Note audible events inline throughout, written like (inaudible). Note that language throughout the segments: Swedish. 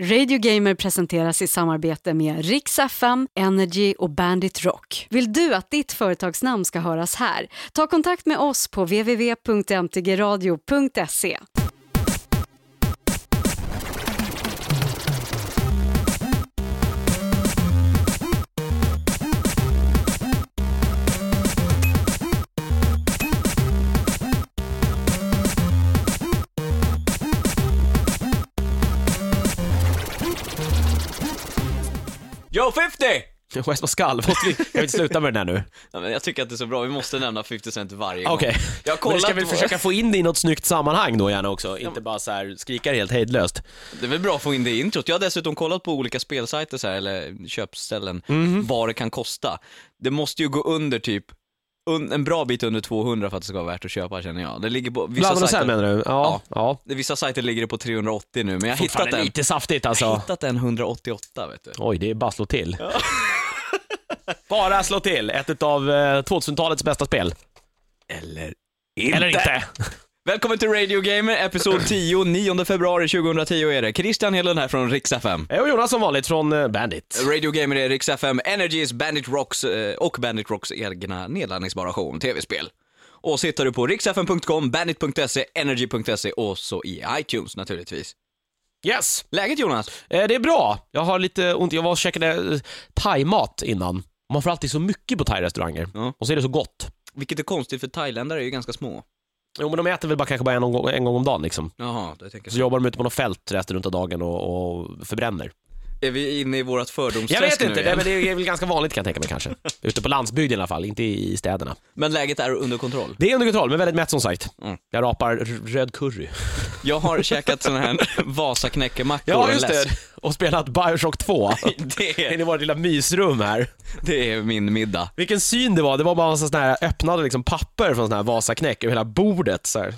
Radio Gamer presenteras i samarbete med Rix FM, Energy och Bandit Rock. Vill du att ditt företagsnamn ska höras här? Ta kontakt med oss på www.mtgradio.se. Yo 50! West Pascal, måste vi, kan vi inte sluta med den här nu? Ja, men jag tycker att det är så bra, vi måste nämna 50 Cent varje gång. Okej. Jag har Men kollat ska vi på- försöka få in det i något snyggt sammanhang då gärna också? Inte bara så här skrika helt hejdlöst. Det är väl bra att få in det i introt. Jag har dessutom kollat på olika spelsajter så här, eller köpställen, Mhm. vad det kan kosta. Det måste ju gå under typ, un, en bra bit under 200 för att det ska vara värt att köpa känner jag. Det ligger på, vissa Bland sajter, menar du? Ja. ja. vissa sajter ligger det på 380 nu, men jag har hittat en, lite saftigt jag har alltså. hittat en 188 vet du. Oj, det är bara slå till. (laughs) bara slå till. Ett av 2000-talets bästa spel. Eller Eller inte. Välkommen till Radio Gamer, episod (clears throat) 10, 9 februari 2010 är det. Christian Hedlund här från Rix FM. Och Jonas som vanligt från eh, Bandit. Radio Gamer är Rix FM, Energys, Bandit Rocks eh, och Bandit Rocks egna nedladdningsbara show om tv-spel. Och så hittar du på riksfm.com, bandit.se, energy.se och så i iTunes naturligtvis. Yes! Läget Jonas? Eh, Det är bra. Jag har lite ont. Jag var och käkade eh, thai-mat innan. Man får alltid så mycket på thai-restauranger. Ja. Och så är det så gott. Vilket är konstigt för thailändare är ju ganska små. Jo, men de äter väl bara kanske bara en gång, en gång om dagen liksom. Jaha, det tänker Så jag. jobbar de ute på något fält resten av dagen och, och förbränner. Är vi inne i vårt Jag fördomsträsk vet nu inte, igen? det, men det är väl ganska vanligt kan jag tänka mig kanske. Ute på landsbygden i alla fall, inte i städerna. Men läget är under kontroll. Det är under kontroll, men väldigt mätt som sagt. Mm. Jag rapar röd curry. Jag har (laughs) käkat såna här Vasaknäckemackor Ja, och just det. Och spelat Bioshock 2. (laughs) Det är, i vårt lilla mysrum här. det är min middag. Vilken syn det var. Det var bara en sån här öppnade liksom papper från sån här Vasaknäck över hela bordet. Så här.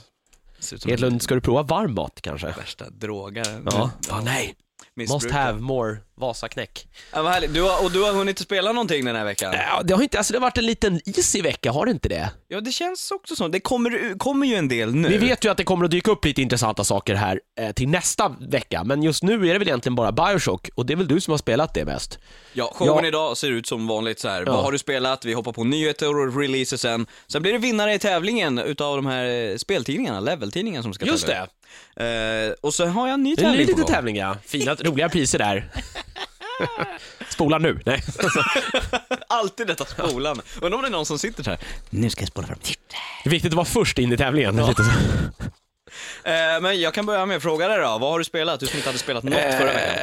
Edlund, ska du prova varm mat kanske? värsta drogaren. Ja. ja nej. Must have more Vasaknäck. Ja, vad härligt. Du har, och du har hunnit spela någonting den här veckan? Ja, det har inte, alltså det har varit en liten easy vecka, har det inte det? Ja, det känns också så. Det kommer, kommer ju en del nu. Vi vet ju att det kommer att dyka upp lite intressanta saker här eh, till nästa vecka, men just nu är det väl egentligen bara Bioshock och det är väl du som har spelat det mest. Ja, showen Ja. idag ser ut som vanligt så här. Ja. Vad har du spelat? Vi hoppar på nyheter och releaser sen. Sen blir det vinnare i tävlingen utav de här eh, speltidningarna, leveltidningarna som ska Just tävla. Eh, och så har jag en ny Det är en tävling på liten gång. tävling ja, fina, roliga priser där. (laughs) (laughs) Spola nu, nej. (laughs) Alltid detta spolande. Undrar om det är någon som sitter så här. Nu ska jag spola fram. Det är viktigt att vara först in i tävlingen. Så. (laughs) Eh, men jag kan börja med att fråga dig då. Vad har du spelat? Du som inte hade spelat något förra veckan.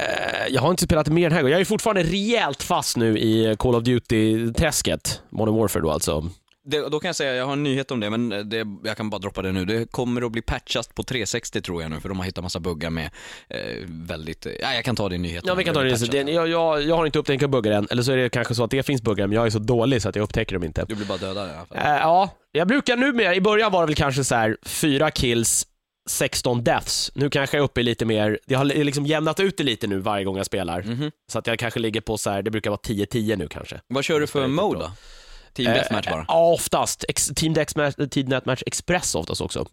Eh, Jag har inte spelat mer den här gången. Jag är fortfarande rejält fast nu i Call of Duty-träsket. Modern Warfare då alltså. Det, då kan jag säga, jag har en nyhet om det, men det, jag kan bara droppa det nu. Det kommer att bli patchat på 360 tror jag nu, för de har hittat massa buggar med eh, väldigt, ja jag kan ta din nyhet. Ja, vi kan ta det. Det jag, jag, jag har inte upptäckt buggar än, eller så är det kanske så att det finns buggar, men jag är så dålig så att jag upptäcker dem inte. Du blir bara dödad i alla fall. Eh, ja, jag brukar numera, i början var det väl kanske så här fyra kills, 16 deaths. Nu kanske jag är uppe i lite mer, jag har liksom jämnat ut det lite nu varje gång jag spelar. Mhm. Så att jag kanske ligger på så här, det brukar vara 10-10 nu kanske. Vad kör du för mode då? Team Deathmatch bara? Eh, Ja, oftast. Ex, Team Deathmatch, Team Deathmatch Express oftast också.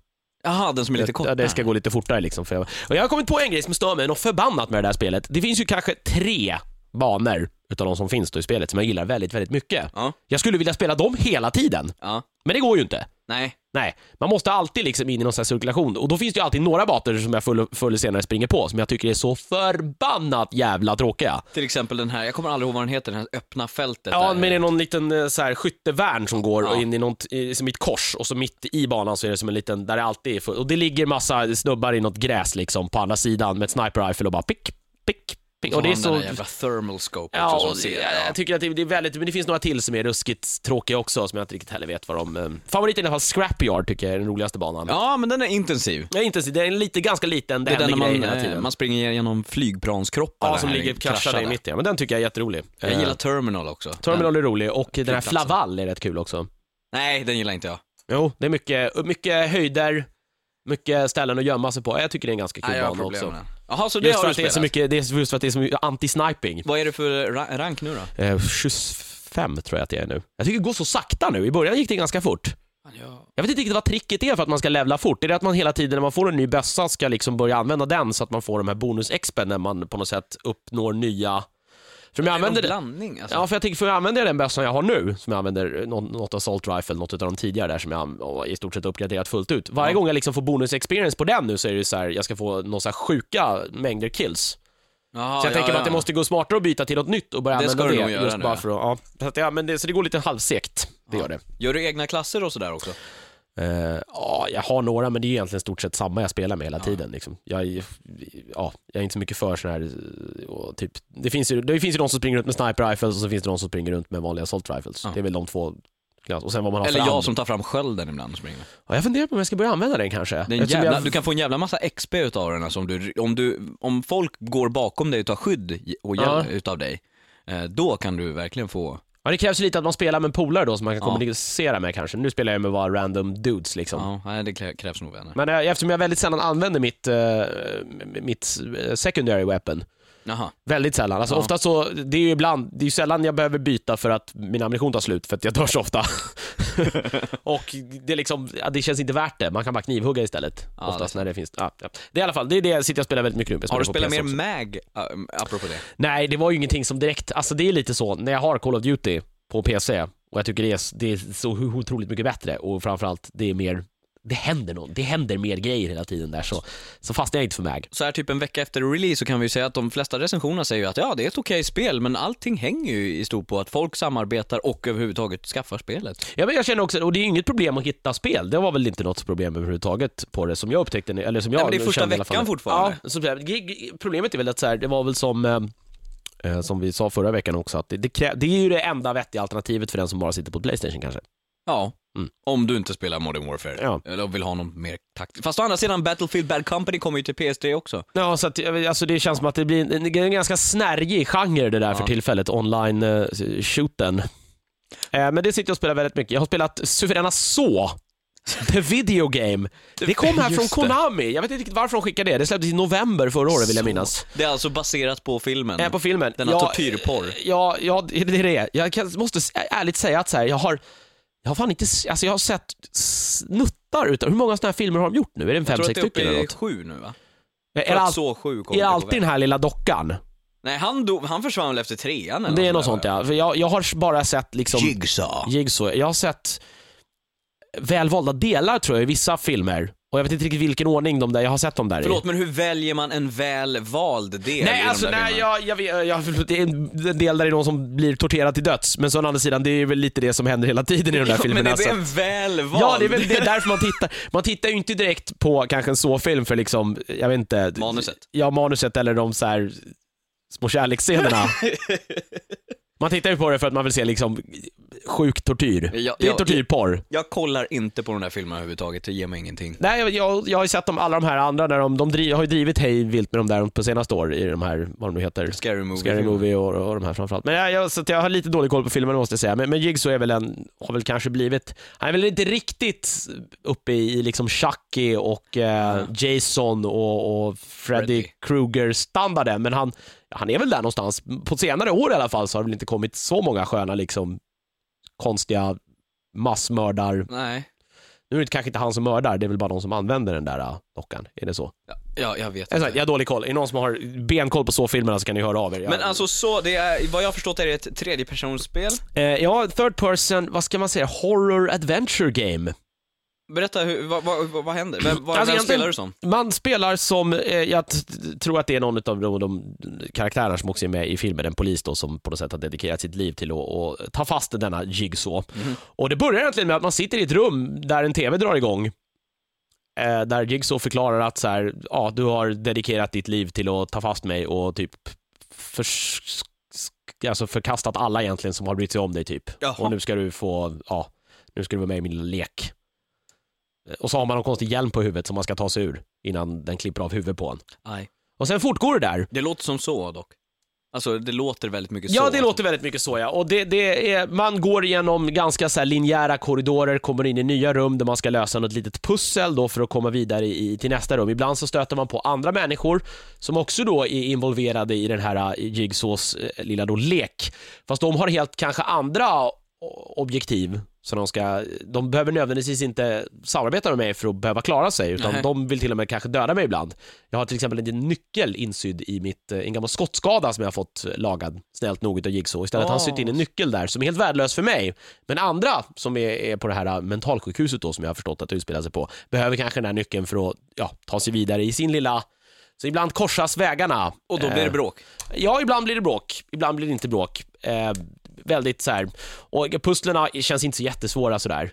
Jaha, den som är lite kort? Ja, det ska gå lite fortare liksom. För jag, och jag har kommit på en grej som stör mig något förbannat med det här spelet. Det finns ju kanske tre banor utav de som finns då i spelet som jag gillar väldigt, väldigt mycket. Ja. Jag skulle vilja spela dem hela tiden, Ja. men det går ju inte. Nej. Nej, man måste alltid liksom in i någon sån här cirkulation och då finns det ju alltid några bator som jag förr förr eller senare springer på som jag tycker är så förbannat jävla tråkiga. Till exempel den här, jag kommer aldrig ihåg vad den heter, det här öppna fältet. Ja, där. men det är någon liten eh, så här, skyttevärn som går Ja. in i något, i, som i ett kors och så mitt i banan så är det som en liten, där det alltid är full, och det ligger massa snubbar i något gräs liksom på andra sidan med ett sniper rifle och bara pick, pick. Och Och det är så... den jävla thermal scope Ja, också och som ser. jag, Ja. jag tycker att det, det är väldigt, men det finns några till som är ruskigt tråkiga också som jag inte riktigt heller vet vad de... Eh, favoriten i alla fall Scrapyard tycker jag är den roligaste banan. ja, men den är intensiv. Jag är inte, det är en lite, ganska liten, det Det är den man, hela tiden. eh, man springer genom flygplanskroppar. ja, som här ligger kraschade i mitten. Men den tycker jag är jätterolig. Jag Eh, gillar Terminal också. Terminal är rolig och den här. Flaval är rätt kul också. Nej, den gillar inte jag. Jo, det är mycket, mycket höjder, mycket ställen att gömma sig på. Jag tycker det är en ganska kul Nej, jag har bana också. med den. Jaha, så det Just har för, du att det är spelat? så mycket, det är just för att det är så mycket anti-sniping. Vad är det för ra- rank nu då? Eh, 25 tror jag att det är nu. Jag tycker det går så sakta nu. I början gick det ganska fort. Ja. Jag vet inte riktigt vad tricket är för att man ska levla fort. Är det att man hela tiden när man får en ny bössa ska liksom börja använda den så att man får de här bonus-expen när man på något sätt uppnår nya... För om jag använder blandning alltså. Ja, för jag tänker, för jag använder den bössan jag har nu, som jag använder, nå- något Assault Rifle, något av de tidigare där som jag i stort sett uppgraderat fullt ut. Varje Ja. gång jag liksom får bonus experience på den nu så är det så här, jag ska få några så här sjuka mängder kills. Jaha, så jag ja, tänker ja. att det måste gå smartare att byta till något nytt och börja Det använda det. just nu, bara för att, ja. Så, att, ja, men det, så det går lite halvsegt, det gör det. Gör du egna klasser och sådär också? Eh, ja, jag har några, men det är egentligen stort sett samma jag spelar med hela Ja. tiden. Liksom. Jag, ja, jag är inte så mycket för sån här, typ, det, finns ju, det finns ju de som springer runt med sniper rifles och så finns det de som springer runt med vanliga assault rifles. Ja. Det är väl de två. Och sen vad man har Eller jag som tar fram skölden ibland och springer. Ja, jag funderar på om jag ska börja använda den kanske. Det är en Eftersom jävla, jag, Du kan få en jävla massa XP utav den alltså, om, du, om, du, om folk går bakom dig och tar skydd och hjälp Ja. utav dig. eh, Då kan du verkligen få... ja, det krävs ju lite att man spelar med polare då som man kan Ja. kommunicera med kanske. Nu spelar jag med bara random dudes liksom. Ja, nej, det krä- krävs nog vänner. Men eh, eftersom jag väldigt sällan använder mitt, eh, mitt eh, secondary weapon, Jaha. Väldigt sällan. Alltså Ja. ofta så, det är ju ibland, det är sällan jag behöver byta för att min ammunition tar slut, för att jag dör så ofta. (laughs) och det är liksom, det känns inte värt det. Man kan bara knivhugga istället. Ja, oftast det är när det finns, ja, ja. Det är i alla fall, det är det jag sitter och spelar väldigt mycket nu. Har du spelat mer också. MAG, äh, apropå det? Nej, det var ju ingenting som direkt, alltså det är lite så, när jag har Call of Duty på PC, och jag tycker det är, det är så otroligt mycket bättre, och framförallt, det är mer det händer något, det händer mer grejer hela tiden där så, så fastnar jag inte för MAG. Så här typ en vecka efter release så kan vi ju säga att de flesta recensionerna säger ju att ja, det är ett okej spel, men allting hänger ju i stort på att folk samarbetar och överhuvudtaget skaffar spelet. Ja, men jag känner också, och det är ju inget problem att hitta spel. Det var väl inte något problem överhuvudtaget på det som jag upptäckte, eller som jag Nej, men det är första kände veckan fortfarande. Ja, så, problemet är väl att så här, det var väl som, eh, eh, som vi sa förra veckan också, att det, det, det är ju det enda vettiga alternativet för den som bara sitter på Playstation kanske. Ja. Mm. Om du inte spelar Modern Warfare. Ja. Eller vill ha någon mer takt. Fast å andra sidan, Battlefield Bad Company kommer ju till PS3 också. Ja, så att, alltså det känns som att det blir en, en ganska snärjig genre det där Ja. för tillfället, online uh, shooten. Eh, men det sitter jag och spelar väldigt mycket. Jag har spelat Suveräna Så, The Video Game. (laughs) Det kom här från det. Konami. Jag vet inte riktigt varför de skickade det. Det släpptes i november förra året vill jag minnas. Det är alltså baserat på filmen. Eh, på filmen. Denna Ja, tortyrporr. eh, Ja, ja, det är det. Jag måste ärligt säga att så här, jag har jag har fan inte, alltså jag har sett snuttar utav, hur många sådana här filmer har de gjort nu? Är det en Jag fem, tror att sex det är uppe stycken eller i något? sju nu va? Är all, så sju är det alltid den här lilla dockan? Nej, han, dog, han försvann väl efter trean eller Det är något sånt ja. För jag, jag har bara sett liksom Jigsaw. Jigsaw. Jag har sett välvalda delar tror jag i vissa filmer. Och jag vet inte riktigt vilken ordning de där, jag har sett dem där Förlåt, i. men hur väljer man en väl vald del i Nej, de alltså där nej, filmerna? jag, jag, vet- jag, det är en del där det är någon som blir torterad till döds, men så å andra sidan, det är väl lite det som händer hela tiden i de där (laughs) Ja, filmerna. men är det så- en väl vald? Ja, det är väl det är därför man tittar. Man tittar ju inte direkt på kanske en så-film för liksom, jag vet inte. Manuset. Ja, manuset eller de så här små kärleksscenerna. (laughs) Man tittar ju på det för att man vill se liksom sjuk tortyr. Ja, det är ja, tortyrporr. Jag kollar inte på de där filmerna överhuvudtaget, det ger mig ingenting. Nej, jag, jag, jag har ju sett dem, alla de här andra, när de, de driv, har ju drivit hej vilt med de där på senaste år i de här, vad de nu heter. Scary Movie. Scary Movie och, och de här framförallt. Men jag, jag, så jag har lite dålig koll på filmen måste jag säga. Men, men Jigsaw är väl en, har väl kanske blivit, han är väl inte riktigt uppe i, i liksom Chucky och eh, Jason och, och Freddy, Freddy. Krueger-standarden, men han, han är väl där någonstans. På senare år i alla fall så har det väl inte kommit så många sköna liksom konstiga massmördar. Nej, Nu är det kanske inte han som mördar, det är väl bara de som använder den där uh, dockan. Är det så? ja, ja jag vet Jag, inte. jag har dålig koll. Är det någon som har benkoll på så filmerna så kan ni höra av er. Jag- Men alltså så, det är, vad jag har förstått är det ett tredjepersonsspel. Eh, ja, third person, vad ska man säga, horror adventure game. Berätta, hur, vad, vad, vad, händer? Vem, vad, Alltså, vem spelar du som? Man spelar som, eh, jag tror att det är någon av de, de karaktärerna som också är med i filmen, en polis då som på något sätt har dedikerat sitt liv till att, att ta fast denna jigsaw. Och det börjar egentligen med att man sitter i ett rum där en TV drar igång. Eh, där Jigsaw förklarar att så här, ja, du har dedikerat ditt liv till att ta fast mig och typ för, alltså förkastat alla egentligen som har brytt sig om dig typ. Jaha. Och nu ska du få, ja, nu ska du vara med i min lilla lek. Eh, Och så har man någon konstig hjälm på huvudet som man ska ta sig ur innan den klipper av huvudet på en. Nej. Och sen fortgår det där. Det låter som så dock. Alltså det låter väldigt mycket så. Ja, det alltså. låter väldigt mycket så ja. Och det, det är, man går igenom ganska så här linjära korridorer, kommer in i nya rum där man ska lösa något litet pussel då för att komma vidare i, till nästa rum. Ibland så stöter man på andra människor som också då är involverade i den här eh, Jigsaws eh, lilla då lek. Fast de har helt kanske andra objektiv. Så de, ska, de behöver nödvändigtvis inte samarbeta med mig för att behöva klara sig, utan Nej. de vill till och med kanske döda mig ibland. Jag har till exempel en nyckel insydd i mitt, eh, en gammal skottskada som jag har fått lagad snällt nog utav Jigsaw. Istället har han Ah. sytt in en nyckel där som är helt värdelös för mig. Men andra som är, är på det här eh, mentalsjukhuset då, som jag har förstått att det utspelar sig på, behöver kanske den här nyckeln för att ja, ta sig vidare i sin lilla så ibland korsas vägarna. Och då blir det Eh, bråk. Ja, ibland blir det bråk. Ibland blir det inte bråk. Väldigt så här. Och pusslerna känns inte så jättesvåra sådär.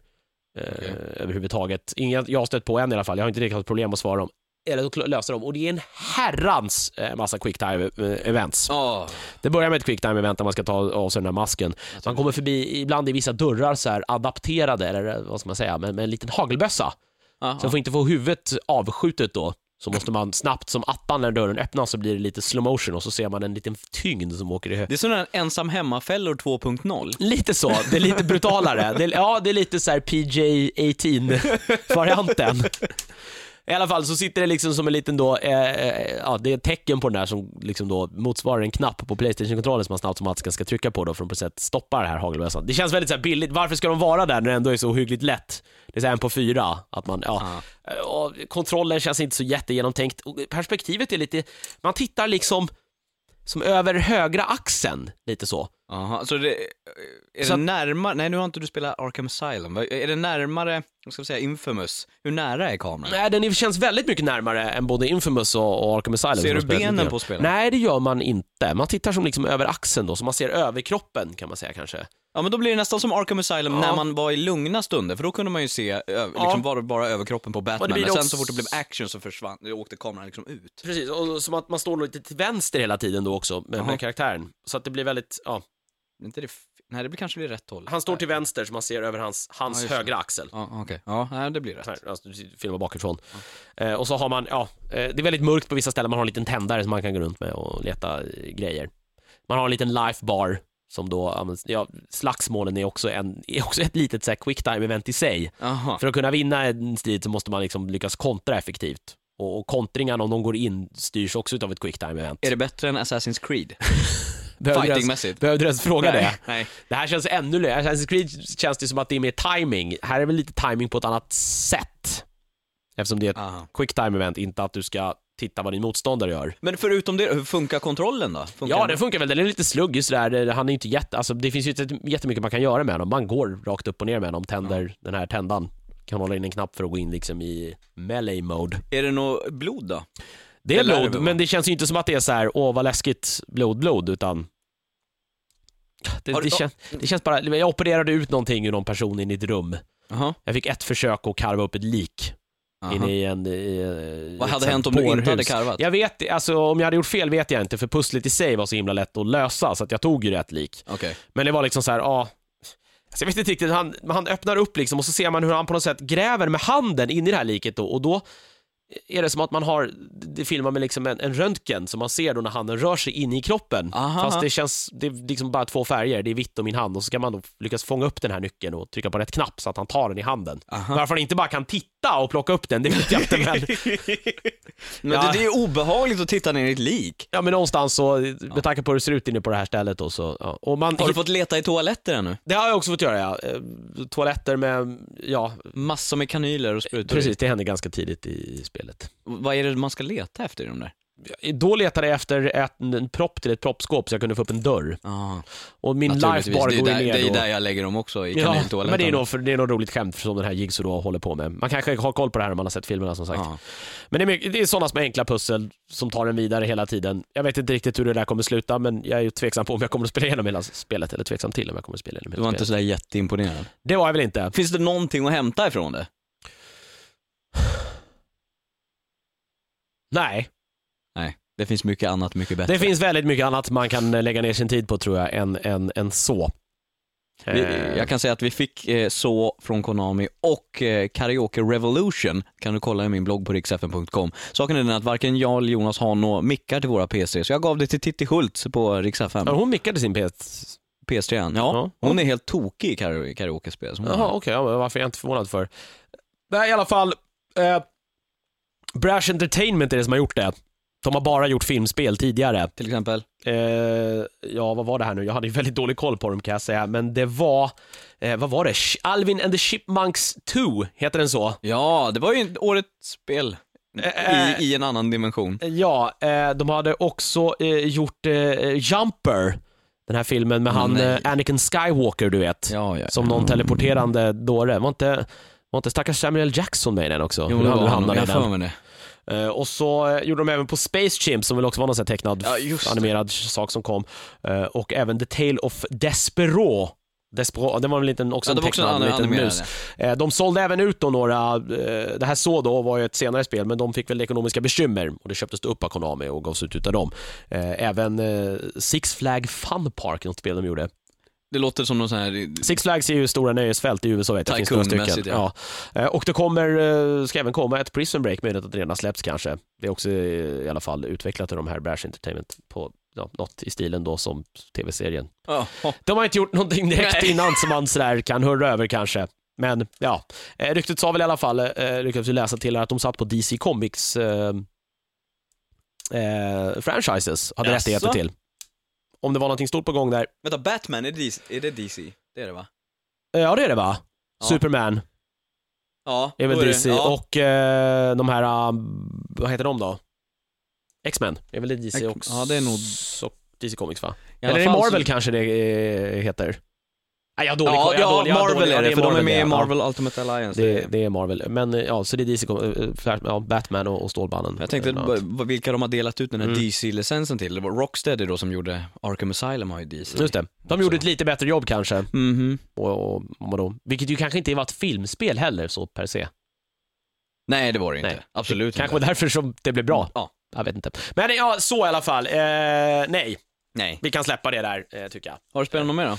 Eh, Okej. Överhuvudtaget. Inga jag har stött på än i alla fall. Jag har inte riktigt haft problem att svara dem. Eller att lösa dem. Och det är en herrans eh, massa quicktime eh, events. Ja. Det börjar med ett quicktime event där man ska ta av sig den här masken. Man kommer förbi, ibland i vissa dörrar så här adapterade, eller vad ska man säga, med, med en liten hagelbössa. Aha. Så man får inte få huvudet avskjutet då. Så måste man snabbt som attan när dörren öppnas så blir det lite slow motion och så ser man en liten tyngd som åker i hög. Det är sådana ensam hemmafällor 2.0. Lite så, det är lite brutalare. Det är, ja, det är lite så här PJ-18-varianten. (laughs) I alla fall så sitter det liksom som en liten då, eh, eh, ja det är ett tecken på den här som liksom då motsvarar en knapp på Playstation-kontrollen som man snabbt som alltid ska trycka på då för att på sätt stoppa det här hagelbössan. Det känns väldigt så billigt, varför ska de vara där när det ändå är så hyggligt lätt? Det är så här en på fyra, att man, ja. Eh, Och kontrollen känns inte så jättegenomtänkt. Och perspektivet är lite, man tittar liksom som över högra axeln, lite så. Aha, så det, är Så det närmare, nej nu har inte du spelat Arkham Asylum, är det närmare, vad ska vi säga, Infamous? Hur nära är kameran? Nej, den känns väldigt mycket närmare än både Infamous och, och Arkham Asylum. Ser du benen på spelaren? Nej, det gör man inte. Man tittar som liksom över axeln då, så man ser överkroppen kan man säga kanske. Ja men då blir det nästan som Arkham Asylum Ja. när man var i lugna stunder, för då kunde man ju se, liksom var det bara överkroppen på Batman, men sen också- så fort det blev action så försvann, då åkte kameran liksom ut. Precis, och som att man står lite till vänster hela tiden då också med, med karaktären. Så att det blir väldigt, ja, Inte det, nej det blir kanske blir rätt håll. han står till vänster så man ser över hans, hans Ja, högra axel. Ja, okej. Ja, nej, det blir rätt. Så här, alltså, du filmar bakifrån. Eh, och så har man, ja, eh, det är väldigt mörkt på vissa ställen, man har en liten tändare som man kan gå runt med och leta eh, grejer. Man har en liten life bar som då används, ja, slagsmålen är också, en, är också ett litet så här, quick time event i sig. Jaha. För att kunna vinna en strid så måste man liksom lyckas kontra effektivt. Och, och kontringarna om de går in styrs också av ett quick time event. Är det bättre än Assassin's Creed? (laughs) Fightingmässigt? Behövde du ens fråga det? Nej, nej. Det här känns ännu längre. Assassin's Creed känns det som att det är mer timing. Här är väl lite timing på ett annat sätt. Eftersom det är ett Aha. quick time event, inte att du ska titta vad din motståndare gör. Men förutom det, hur funkar kontrollen då? Funkar Ja, den? det funkar väl. Den är lite sluggig sådär. Han är inte jätte, alltså det finns ju inte jättemycket man kan göra med honom. Man går rakt upp och ner med honom, tänder den här tändan. Kan hålla in en knapp för att gå in liksom i melee mode. Är det något blod då? Det är Det blod, men det känns ju inte som att det är så här, åh vad läskigt, blod, blod, utan det, det, känns, det känns bara, jag opererade ut någonting ur någon person in i ett rum. Jaha. Jag fick ett försök att karva upp ett lik Aha. inne i en... I, Vad ett hade hänt om du inte hade karvat? Jag vet, alltså om jag hade gjort fel vet jag inte, för pusslet i sig var så himla lätt att lösa, så att jag tog ju rätt lik. Okej. Men det var liksom så här, ja... Alltså jag vet inte riktigt, han, han öppnar upp liksom och så ser man hur han på något sätt gräver med handen in i det här liket då, och då är det som att man har, det filmar med liksom en, en röntgen som man ser då när handen rör sig in i kroppen. Aha. Fast det känns, det är liksom bara två färger, det är vitt och min hand och så ska man då lyckas fånga upp den här nyckeln och trycka på rätt knapp så att han tar den i handen. Aha. Varför han inte bara kan titta och plocka upp den, det vet jag inte men... (laughs) Men Ja. det, det är obehagligt att titta ner i ett lik. Ja men någonstans så, med tanke på hur det ser ut inne på det här stället då så, ja. Och man, Har du fått leta i toaletter ännu? Det har jag också fått göra ja. Eh, Toaletter med, ja, Massor med kanyler och sprutor. precis, det hände ganska tidigt i spelet. Vad är det man ska leta efter i de där? Då letade jag efter ett, en propp till ett proppskåp så jag kunde få upp en dörr. Ah, Och min lifebar går ju där, ner det är där jag lägger dem också, i Ja, kanyltoaletten. men det är, nog, för, det är nog roligt skämt som den här Jigsaw då håller på med. Man kanske har koll på det här om man har sett filmerna som sagt. Ja. Men det är, mycket, det är sådana små enkla pussel som tar en vidare hela tiden. Jag vet inte riktigt hur det där kommer sluta, men jag är ju tveksam på om jag kommer att spela igenom hela spelet, eller tveksam till om jag kommer att spela igenom Du hela var inte spelet. sådär jätteimponerad. Det var jag väl inte. Finns det någonting att hämta ifrån det? (sighs) Nej, Nej, det finns mycket annat mycket bättre. det finns väldigt mycket annat man kan lägga ner sin tid på tror jag, än, än, än så. Vi, Eh, jag kan säga att vi fick eh, så från Konami och eh, Karaoke Revolution kan du kolla i min blogg på riksfn.com. Saken är den att varken jag eller Jonas har några mickar till våra PC, så jag gav det till Titti Schultz på Rix FM. Ja, hon mickade sin PS. PS3 ja. Ja. Hon är helt tokig i karaoke- karaoke-spel. Jaha, okej, ja, men varför är jag inte förvånad för? Nej, i alla fall. Eh, Brash Entertainment är det som har gjort det. De har bara gjort filmspel tidigare. Till exempel? eh, ja vad var det här nu? Jag hade ju (laughs) väldigt dålig koll på dem kan jag säga, men det var, eh, vad var det? Alvin and the Chipmunks 2, heter den så? Ja, det var ju årets spel Eh, i, i en annan dimension. Ja, eh, de hade också eh, gjort eh, Jumper, den här filmen med han Nej. eh, Anakin Skywalker, du vet. Ja, ja. Som någon teleporterande dåre. Var inte, var inte stackars Samuel Jackson med i den också? Jo, det var han. i Jag den. för mig det. Eh, och så eh, gjorde de även på Space Chimp som väl också var någon sån tecknad Ja, animerad sak som kom. Eh, och även The Tale of Despero. Despero, det var väl en, också Ja, en var också en tecknad liten mus. Eh, De sålde även ut då några, det här så då var ju ett senare spel, men de fick väl ekonomiska bekymmer och det köptes upp av Konami och gavs ut utav dem. Även Six Flag Fun Park, något spel de gjorde. Det låter som någon sån här... Six Flags är ju stora nöjesfält i USA, vet jag. Det finns stycken. Ja. Eh, Och det kommer, eh, ska även komma ett Prison Break, möjligt att det redan släppts kanske. Det är också eh, i alla fall utvecklat av de här Brash Entertainment på ja, något i stilen då som tv-serien. Ja, ja. De har inte gjort någonting direkt Nej. innan som man sådär kan hurra över kanske. Men ja, ryktet sa väl i alla fall, eh, lyckades vi läsa till att de satt på DC Comics eh, eh, franchises, hade Jaså? rättigheter till. Om det var någonting stort på gång där. Vänta, Batman, är det, DC? är det DC? Det är det va? Eh, Ja, det är det va? Ja. Superman Ja, är väl DC. ja. Och eh, de här, uh, vad heter de då? X-Men, är väl det DC också? ja, det är nog- DC Comics va? Eller är det Marvel så... kanske det eh, heter? Nej, jag har dålig Ja, koll, ja dålig- Marvel är det, för de är med det, i. Marvel Ultimate Alliance. Det, det är Marvel, men eh, ja, så det är DC, eh, ja, Batman och, och Stålmannen. Jag tänkte eh, vilka de har delat ut den här Mm. DC-licensen till. Det var Rocksteady då som gjorde Arkham Asylum har ju DC. Just det. De också. gjorde ett lite bättre jobb kanske. Mhm. Och, och, och vadå? Vilket ju kanske inte var ett filmspel heller så per se. Nej, det var det inte. Nej. Absolut Kanske inte. var därför som det blev bra. Ja. Jag vet inte. Men ja, så i alla fall. Eh, nej, Nej. vi kan släppa det där eh, tycker jag. Har du spelat något mer då?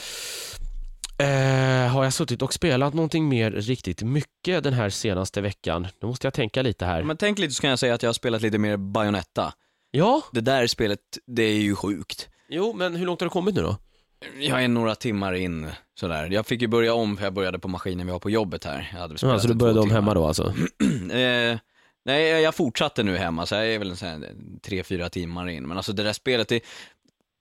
Eh, har jag suttit och spelat någonting mer riktigt mycket den här senaste veckan? Nu måste jag tänka lite här. Men tänk lite så kan jag säga att jag har spelat lite mer Bayonetta. Ja, Det där spelet, det är ju sjukt. jo, men hur långt har du kommit nu då? Jag är några timmar in sådär. Jag fick ju börja om för jag började på maskinen vi har på jobbet här. Jag hade Ja, spelat så du började om timmar. hemma då alltså? (clears throat) eh, nej, jag fortsatte nu hemma så jag är väl en sån här tre, fyra timmar in. Men alltså det där spelet, det,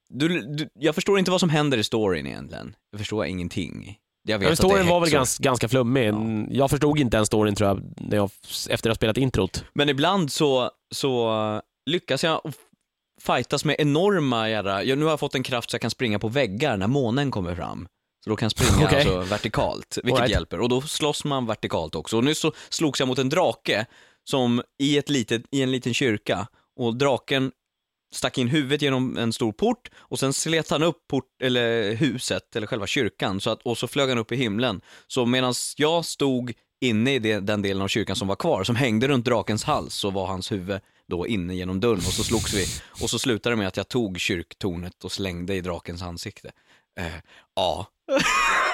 du, du, jag förstår inte vad som händer i storyn egentligen. Jag förstår ingenting. Jag vet Ja, storyn var väl ganska, ganska flummig. Jag förstod inte den storyn tror jag, när jag, efter att ha spelat introt. Men ibland så, så lyckas jag fightas med enorma jädra, jag, nu har jag fått en kraft så jag kan springa på väggar när månen kommer fram. Så då kan jag springa (laughs) Okej. alltså vertikalt, vilket right. hjälper. Och då slåss man vertikalt också. Och nyss så slogs jag mot en drake som i, ett litet, i en liten kyrka och draken stack in huvudet genom en stor port och sen slet han upp port, eller huset, eller själva kyrkan, så att, och så flög han upp i himlen. Så medan jag stod inne i det, den delen av kyrkan som var kvar, som hängde runt drakens hals, så var hans huvud då inne genom dörren och så slogs vi. Och så slutade det med att jag tog kyrktornet och slängde i drakens ansikte. Eh, ja,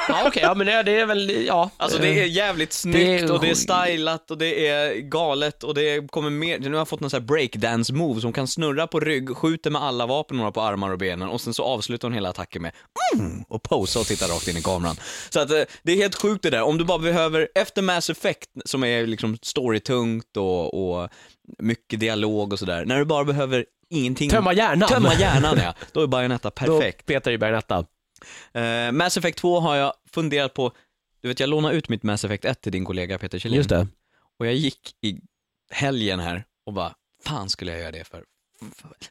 Ja, okej, ja men det, det är väl, ja. alltså det är jävligt snyggt och det är stylat och det är galet och det kommer mer, nu har jag fått någon sån här breakdance move som kan snurra på rygg, skjuter med alla vapen hon har på armar och benen och sen så avslutar hon hela attacken med mm, och posa och titta rakt in i kameran. Så att eh, det är helt sjukt det där, om du bara behöver, efter Mass Effect som är liksom storytungt och, och mycket dialog och sådär, när du bara behöver ingenting Tömma hjärnan. Tömma hjärnan ja, då är Bayonetta perfekt. Då petar i Bayonetta. Eh, Mass Effect 2 har jag funderat på, du vet jag lånade ut mitt Mass Effect 1 till din kollega Peter Kjellin. Just det. Och jag gick i helgen här och bara, fan skulle jag göra det för?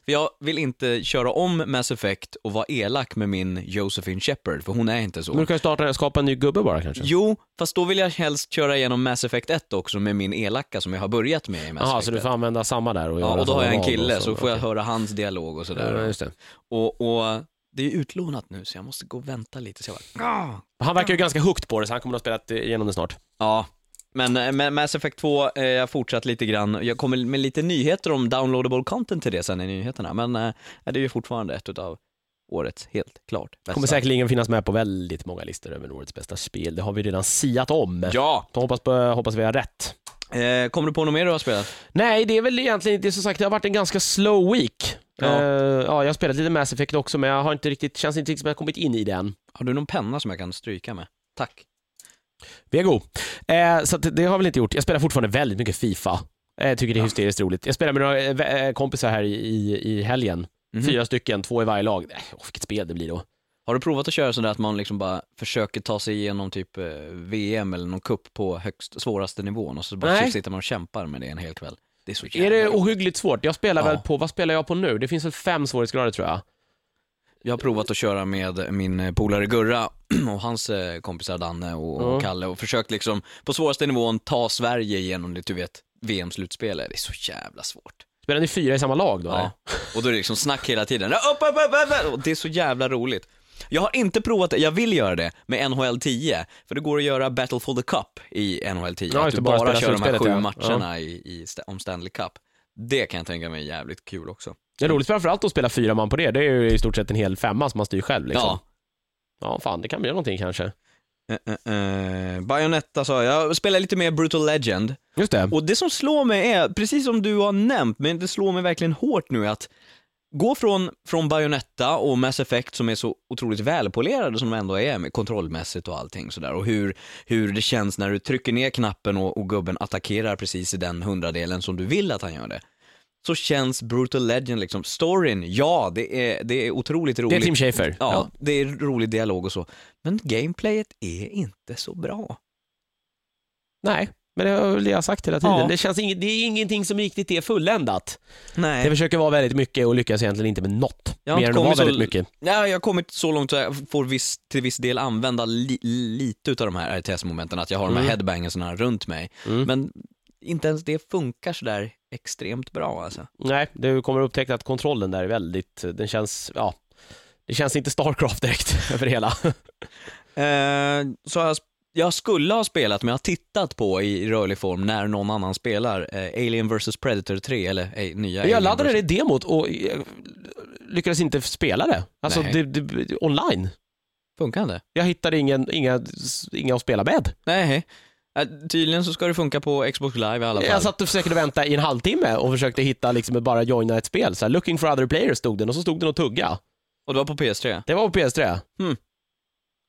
För jag vill inte köra om Mass Effect och vara elak med min Josephine Shepard, för hon är inte så. Men du kan ju starta, skapa en ny gubbe bara kanske? Jo, fast då vill jag helst köra igenom Mass Effect 1 också med min elaka som jag har börjat med i Mass Jaha, Effect så du 1. får använda samma där och Ja, och då har jag en kille, och så får jag okej. höra hans dialog och sådär. Ja, just det. Och, och det är utlånat nu, så jag måste gå och vänta lite. Så jag bara. Han verkar ju ganska hooked på det, så han kommer att ha spelat igenom det snart. Ja, men eh, med Mass Effect 2, eh, jag fortsatt lite grann. Jag kommer med lite nyheter om downloadable content till det sen i nyheterna, men eh, det är ju fortfarande ett utav årets helt klart bästa. Kommer säkerligen finnas med på väldigt många listor över årets bästa spel. Det har vi redan siat om. Ja! Så hoppas, på, hoppas vi har rätt. Eh, kommer du på något mer du har spelat? Nej, det är väl egentligen inte som sagt, det har varit en ganska slow week. Ja. Ja. ja, jag har spelat lite Mass Effect också, men jag har inte riktigt, känns inte riktigt som jag kommit in i den. Har du någon penna som jag kan stryka med? Tack. Vego. Eh, så det har jag väl inte gjort. Jag spelar fortfarande väldigt mycket Fifa. Jag tycker det är hysteriskt roligt. Jag spelade med några eh, eh, kompisar här i, i, helgen. Mhm. Fyra stycken, två i varje lag. Åh, vilket spel det blir då. Har du provat att köra sådär att man liksom bara försöker ta sig igenom typ eh, VM eller någon kupp på högst, svåraste nivån och så bara Nej. sitter man och kämpar med det en hel kväll? Det är så Är det ohyggligt svårt? Jag spelar Ja. väl på, vad spelar jag på nu? Det finns väl fem svårighetsgrader tror jag. Jag har provat att köra med min eh, polare Gurra (clears throat) och hans eh, kompisar Danne och, och Kalle och försökt liksom på svåraste nivån ta Sverige igenom det, du vet, VM-slutspelet. Det är så jävla svårt. Spelar ni fyra i samma lag då? eller? Ja. Och då är det liksom snack hela tiden. Upp, upp, upp, upp. Och det är så jävla roligt. Jag har inte provat det, jag vill göra det med NHL 10, för det går att göra Battle for the Cup i NHL 10. Ja, att du bara bara, kör de här sju ja. matcherna i, i, om Stanley Cup. Det kan jag tänka mig är jävligt kul också. Det är roligt framförallt att spela fyra man på det. Det är ju i stort sett en hel femma som man styr själv liksom. Ja. Ja, fan det kan bli någonting kanske. Uh, uh, uh, Bayonetta sa jag, jag spelar lite mer Brutal Legend. Just det. Och det som slår mig är, precis som du har nämnt, men det slår mig verkligen hårt nu att gå från, från Bayonetta och Mass Effect som är så otroligt välpolerade som de ändå är med kontrollmässigt och allting sådär och hur, hur det känns när du trycker ner knappen och, och gubben attackerar precis i den hundradelen som du vill att han gör det. Så känns Brutal Legend liksom, storyn, ja det är, det är otroligt roligt. Det är Tim Schafer. Ja, det är rolig dialog och så. Men gameplayet är inte så bra. Nej, men det är väl det jag har sagt hela tiden. Ja. Det, känns inget, det är ingenting som riktigt är fulländat. Nej. Det försöka vara väldigt mycket och lyckas egentligen inte med något. Jag har Mer än att vara väldigt mycket. Ja, jag har kommit så långt att jag får viss, till viss del använda li, lite utav de här RTS-momenten, att jag har de här Mm. headbangersarna runt mig. Mm. Men inte ens det funkar sådär extremt bra alltså. Nej, du kommer upptäcka att kontrollen där är väldigt, den känns, ja, det känns inte Starcraft direkt (laughs) över det hela. Eh, så har jag, jag skulle ha spelat, men jag har tittat på i rörlig form när någon annan spelar eh, Alien vs Predator 3, eller eh, nya Jag Alien laddade vs. det demot och eh, lyckades inte spela det. Alltså Nej. det, det, online. Funkar inte? Jag hittade ingen, inga, inga att spela med. Nej. Tydligen så ska det funka på Xbox Live i alla fall. Jag satt och försökte vänta i en halvtimme och försökte hitta liksom bara joina ett spel. Så här, looking for other players stod den och så stod den och tugga. Och det var på PS3? Det var på PS3.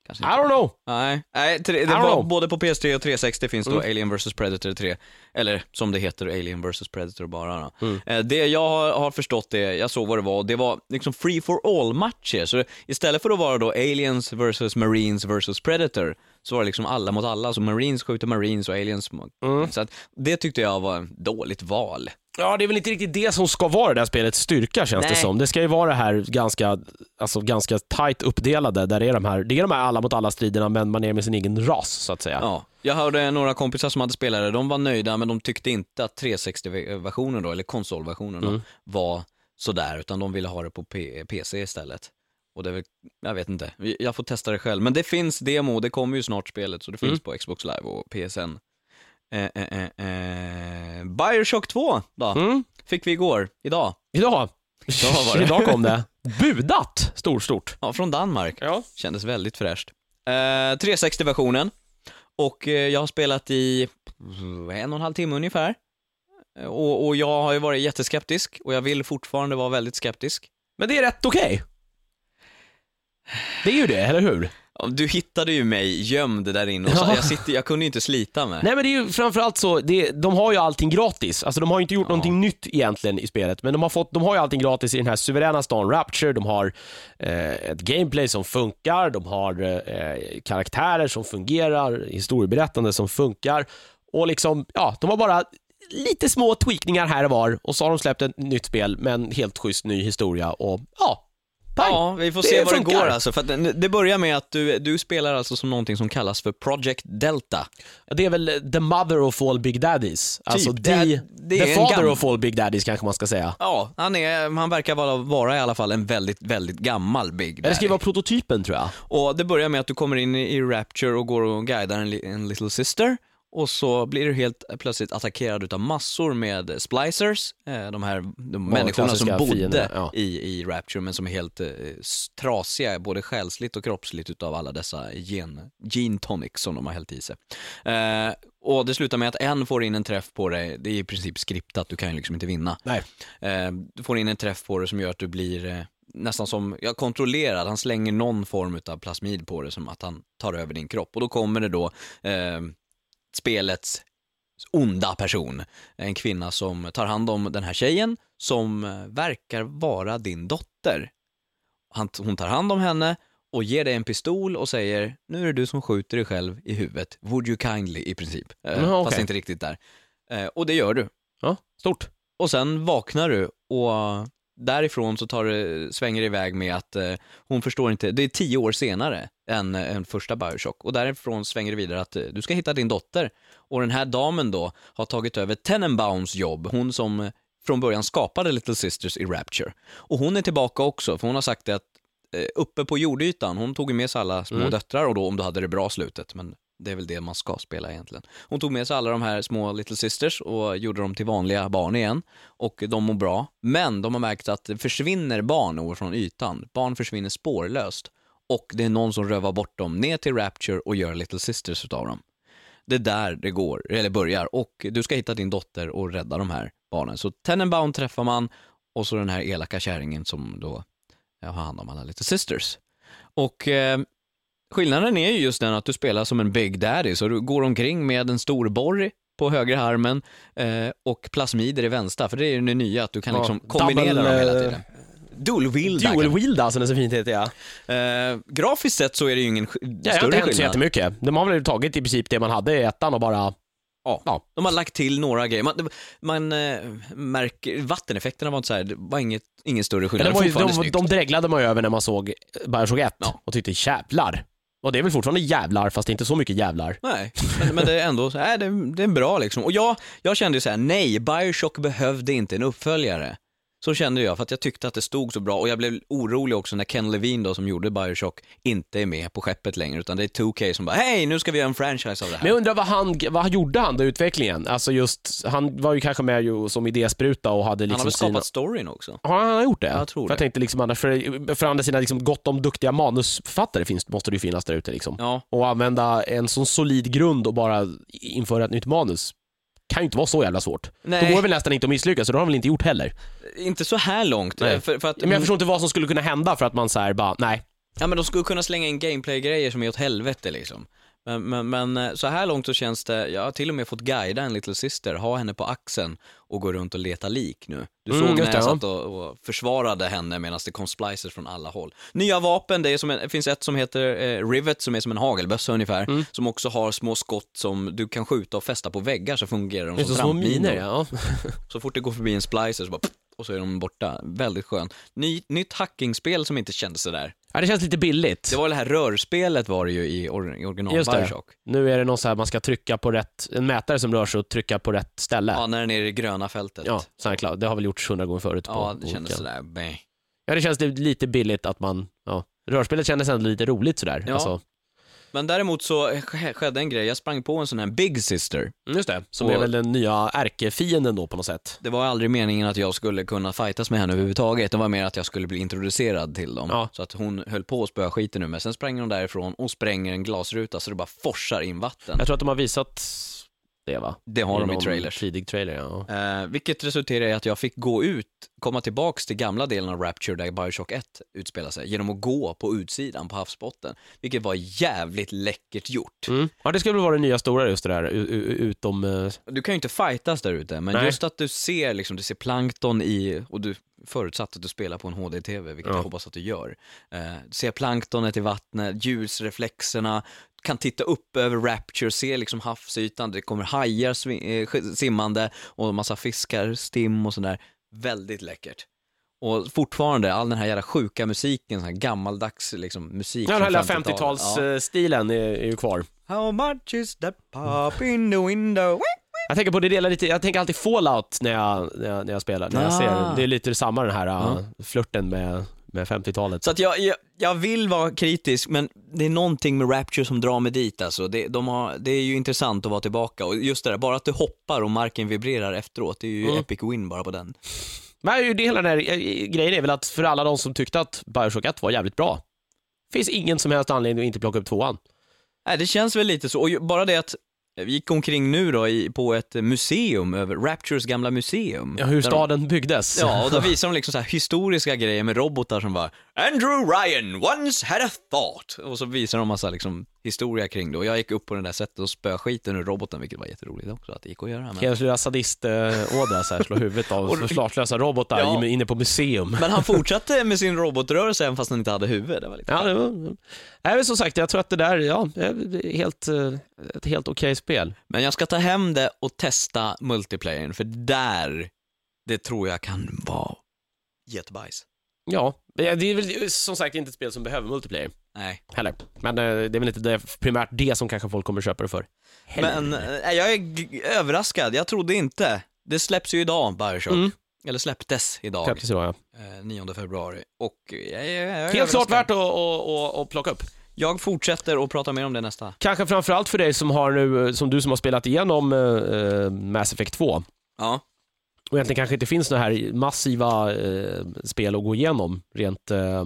Kanske I inte. don't know. Nej, nej tre, det I don't var know. både på PS3 och 360 finns då Mm. Alien vs Predator 3, eller som det heter Alien vs Predator bara då. Mm. Eh, Det jag har, har förstått det, jag såg vad det var, det var liksom free for all matcher. Så det, istället för att vara då Aliens vs Marines vs Predator, så var det liksom alla mot alla. Så Marines skjuter Marines och Aliens mot... Mm. Så att det tyckte jag var ett dåligt val. Ja, det är väl inte riktigt det som ska vara det där spelets styrka känns det Nej. som. Det ska ju vara det här ganska, alltså ganska tight uppdelade, där det är de här, det är de här alla mot alla striderna men man är med sin egen ras så att säga. Ja, jag hörde några kompisar som hade spelat det, de var nöjda men de tyckte inte att 360-versionen då, eller konsolversionen då, Mm. var sådär, utan de ville ha det på P- PC istället. Och det är väl, jag vet inte, jag får testa det själv. Men det finns demo, det kommer ju snart spelet, så det finns Mm. på Xbox Live och PSN. Eh, eh, eh, eh. Bioshock 2 då, Mm. fick vi igår, idag. Idag, Idag var det. idag kom det. Budat, stort, stort. Ja, från Danmark. Ja. Kändes väldigt fräscht. Eh, 360-versionen. Och jag har spelat i en och en halv timme ungefär. Och, och jag har ju varit jätteskeptisk och jag vill fortfarande vara väldigt skeptisk. Men det är rätt okej. Det är ju det, eller hur? Du hittade ju mig gömd där inne och så, Ja. jag, sitter, jag kunde ju inte slita mig. Nej men det är ju framförallt så, det, de har ju allting gratis. Alltså de har ju inte gjort Ja. någonting nytt egentligen i spelet, men de har, fått, de har ju allting gratis i den här suveräna stan Rapture, de har eh, ett gameplay som funkar, de har eh, karaktärer som fungerar, historieberättande som funkar och liksom, ja, de har bara lite små tweakningar här och var och så har de släppt ett nytt spel med en helt schysst ny historia och ja, pang. Ja, vi får Det se vad funkar. det går alltså. För det, det börjar med att du, du spelar alltså som någonting som kallas för Project Delta. Det är väl the mother of all big daddies. Alltså Typ, det är- the, det the father of all big daddies kanske man ska säga. Ja, han, är, han verkar vara, vara i alla fall en väldigt, väldigt gammal Big ska Daddy. det vara prototypen tror jag. Och det börjar med att du kommer in i, Rapture och går och guidar en, en little sister. Och så blir du helt plötsligt attackerad utav massor med splicers, eh, de här de människorna som bodde fiender, ja. i, i Rapture men som är helt eh, trasiga, både själsligt och kroppsligt utav alla dessa gen, gene tonics som de har hällt i sig. Eh, och det slutar med att en får in en träff på dig, det är i princip skriptat, du kan ju liksom inte vinna. Nej. Eh, du får in en träff på det som gör att du blir eh, nästan som, ja, kontrollerad. Han slänger någon form av plasmid på det som att han tar över din kropp. Och då kommer det då eh, spelets onda person. En kvinna som tar hand om den här tjejen som eh, verkar vara din dotter. Hon tar hand om henne och ger dig en pistol och säger nu är det du som skjuter dig själv i huvudet. Would you kindly i princip. Eh, Jaha, okej. Fast inte riktigt där. Eh, och det gör du. Ja, stort. Och sen vaknar du och därifrån så tar det, svänger det iväg med att eh, hon förstår inte, det är tio år senare än, eh, än första Bioshock och därifrån svänger det vidare att eh, du ska hitta din dotter och den här damen då har tagit över Tenenbaums jobb, hon som eh, från början skapade Little Sisters i Rapture. Och hon är tillbaka också, för hon har sagt det att eh, uppe på jordytan, hon tog med sig alla små Mm. döttrar och då om du hade det bra slutet, men det är väl det man ska spela egentligen. Hon tog med sig alla de här små Little Sisters och gjorde dem till vanliga barn igen och de mår bra. Men de har märkt att det försvinner barn över från ytan. Barn försvinner spårlöst och det är någon som rövar bort dem ner till Rapture och gör Little Sisters utav dem. Det är där det går, eller börjar och du ska hitta din dotter och rädda de här barnen. Så Tenenbaum träffar man och så den här elaka kärringen som då har hand om alla Little Sisters. Och eh, skillnaden är ju just den att du spelar som en Big Daddy, så du går omkring med en stor borr på högra armen eh, och plasmider i vänstra, för det är ju det nya, att du kan Ja, liksom kombinera double, dem hela eh, tiden. Dual wheel Dual wield som det så fint heter ja. Eh, grafiskt sett så är det ju ingen sk- Ja, jag har större inte hänt så skillnad. jättemycket. De har väl tagit i princip det man hade i ettan och bara... Ja. Ja. De har lagt till några grejer. Man, man eh, märker, vatteneffekterna var inte så här, det var inget, ingen större skillnad. de, Det var ju, de, de dreglade man ju över när man såg Bioshock 1 Ja. och tyckte jävlar. Och det är väl fortfarande jävlar, fast det är inte så mycket jävlar. Nej, men, men det är ändå, så här, det, det är bra liksom. Och jag, jag kände ju såhär, nej, Bioshock behövde inte en uppföljare. Så kände jag, för att jag tyckte att det stod så bra och jag blev orolig också när Ken Levine då, som gjorde Bioshock, inte är med på skeppet längre, utan det är 2K som bara, hej, nu ska vi göra en franchise av det här. Men jag undrar vad han, vad gjorde han då, utvecklingen? Alltså just, han var ju kanske med ju som idéspruta och hade Han liksom har väl skapat sina... storyn också? Har han gjort det? Jag tror för jag tänkte liksom för, för andra sidan, liksom, gott om duktiga manusförfattare finns, måste det ju finnas där ute liksom. Ja, Och använda en sån solid grund och bara införa ett nytt manus kan ju inte vara så jävla svårt. Nej. Då går det väl nästan inte att misslyckas, så det har de väl inte gjort heller. inte så här långt. Nej. För, för att, Men jag förstår inte vad som skulle kunna hända för att man säger bara, nej. Ja men de skulle kunna slänga in gameplay-grejer som är åt helvete liksom. Men, men, men eh, så här långt så känns det, jag har till och med fått guida en Little Sister, ha henne på axeln och gå runt och leta lik nu. Du Mm, såg när jag ja. satt och, och försvarade henne medan det kom splicers från alla håll. Nya vapen, det, en, det finns ett som heter eh, Rivet som är som en hagelbössa ungefär, Mm. som också har små skott som du kan skjuta och fästa på väggar så fungerar de som trampminor. ja. Så fort det går förbi en splicer så bara och så är de borta. Väldigt skönt. Ny, nytt hackingspel som inte kändes sådär. ja. Det känns lite billigt. Det var det här rörspelet var det ju i, or, i original Just det. Nu är det någon så här, man ska trycka på rätt, en mätare som rör sig och trycka på rätt ställe. Ja, Ja, när den är i det gröna fältet. så här, klart. Det har väl gjorts hundra gånger förut. Ja, på det kändes sådär, bäh. Ja, det känns lite billigt att man, ja. Rörspelet kändes ändå lite roligt sådär. Ja. Alltså, Men däremot så sk- skedde en grej, jag sprang på en sån här Big Sister. mm, just det. Som är väl den nya ärkefienden då på något sätt. Det var aldrig meningen att jag skulle kunna fightas med henne överhuvudtaget, det var mer att jag skulle bli introducerad till dem. Ja. Så att hon höll på att spöa skiten nu, men sen sprang hon därifrån och spränger en glasruta så det bara forsar in vatten. Jag tror att de har visat det va? Det har de i trailers. Tidig trailer, ja. Eh, vilket resulterar i att jag fick gå ut, komma tillbaks till gamla delen av Rapture där Bioshock 1 utspelar sig, genom att gå på utsidan på havsbotten. Vilket var jävligt läckert gjort. Mm. Ja, det skulle väl vara det nya stora just det där, utom... eh, Du kan ju inte fightas där ute, men Nej. just att du ser, liksom, du ser plankton i, och du förutsatt att du spelar på en HD-TV, vilket Ja. jag hoppas att du gör. Eh, du ser planktonet i vattnet, ljusreflexerna, kan titta upp över Rapture, se liksom havsytan, det kommer hajar eh, simmande och massa fiskar, stim och sådär. Väldigt läckert. Och fortfarande, all den här jävla sjuka musiken, sån här gammaldags liksom, musik Ja, den här från lilla 50-talet. Ja. 50-talsstilen är, är ju kvar. How much is that pop in the window? Jag tänker på det delar lite, jag tänker alltid Fallout när jag, när jag, när jag spelar, när jag Ah. ser, det är lite samma den här uh, flörten med, med 50-talet. Så att jag, jag, jag vill vara kritisk, men det är någonting med Rapture som drar mig dit alltså. Det, de har, det är ju intressant att vara tillbaka och just det där, bara att du hoppar och marken vibrerar efteråt, det är ju Mm. epic win bara på den. Men ju det hela den här eh, grejen är väl att för alla de som tyckte att Bioshock 1 var jävligt bra, finns ingen som helst anledning att inte plocka upp tvåan. Nej, det känns väl lite så, och bara det att vi gick omkring nu då i, på ett museum, över Raptures gamla museum. Ja, hur Där de- staden byggdes. Ja, och då (laughs) visar de liksom så här historiska grejer med robotar som bara Andrew Ryan once had a thought. Och så visar de massa liksom, historia kring det. Och jag gick upp på det där sättet och spöade skiten ur roboten, vilket var jätteroligt också att det gick att göra. Men, Kan jag sadist-ådra så här, slå huvudet av (laughs) Och- försvarslösa robotar Ja. inne på museum. men han (laughs) fortsatte med sin robotrörelse även fast han inte hade huvud. Det var lite Ja, det var... Nej, men som sagt, jag tror att det där, ja, är helt, eh, ett helt okej spel. Men jag ska ta hem det och testa multiplayern, för där, det tror jag kan vara jättebajs. Ja, det är väl som sagt inte ett spel som behöver multiplayer Nej. heller. Men eh, det är väl inte det, primärt det som kanske folk kommer köpa det för. Heller. Men eh, jag är överraskad, jag trodde inte. Det släpps ju idag, Bioshock. Mm. Eller släpptes idag, Släpptes idag, ja. eh, 9 februari. Och jag, jag, jag är Helt klart värt att, att, att, att plocka upp. Jag fortsätter att prata mer om det nästa. Kanske framförallt för dig som har nu, som du som har spelat igenom eh, Mass Effect 2. Ja. Och egentligen kanske inte finns några här massiva eh, spel att gå igenom rent eh,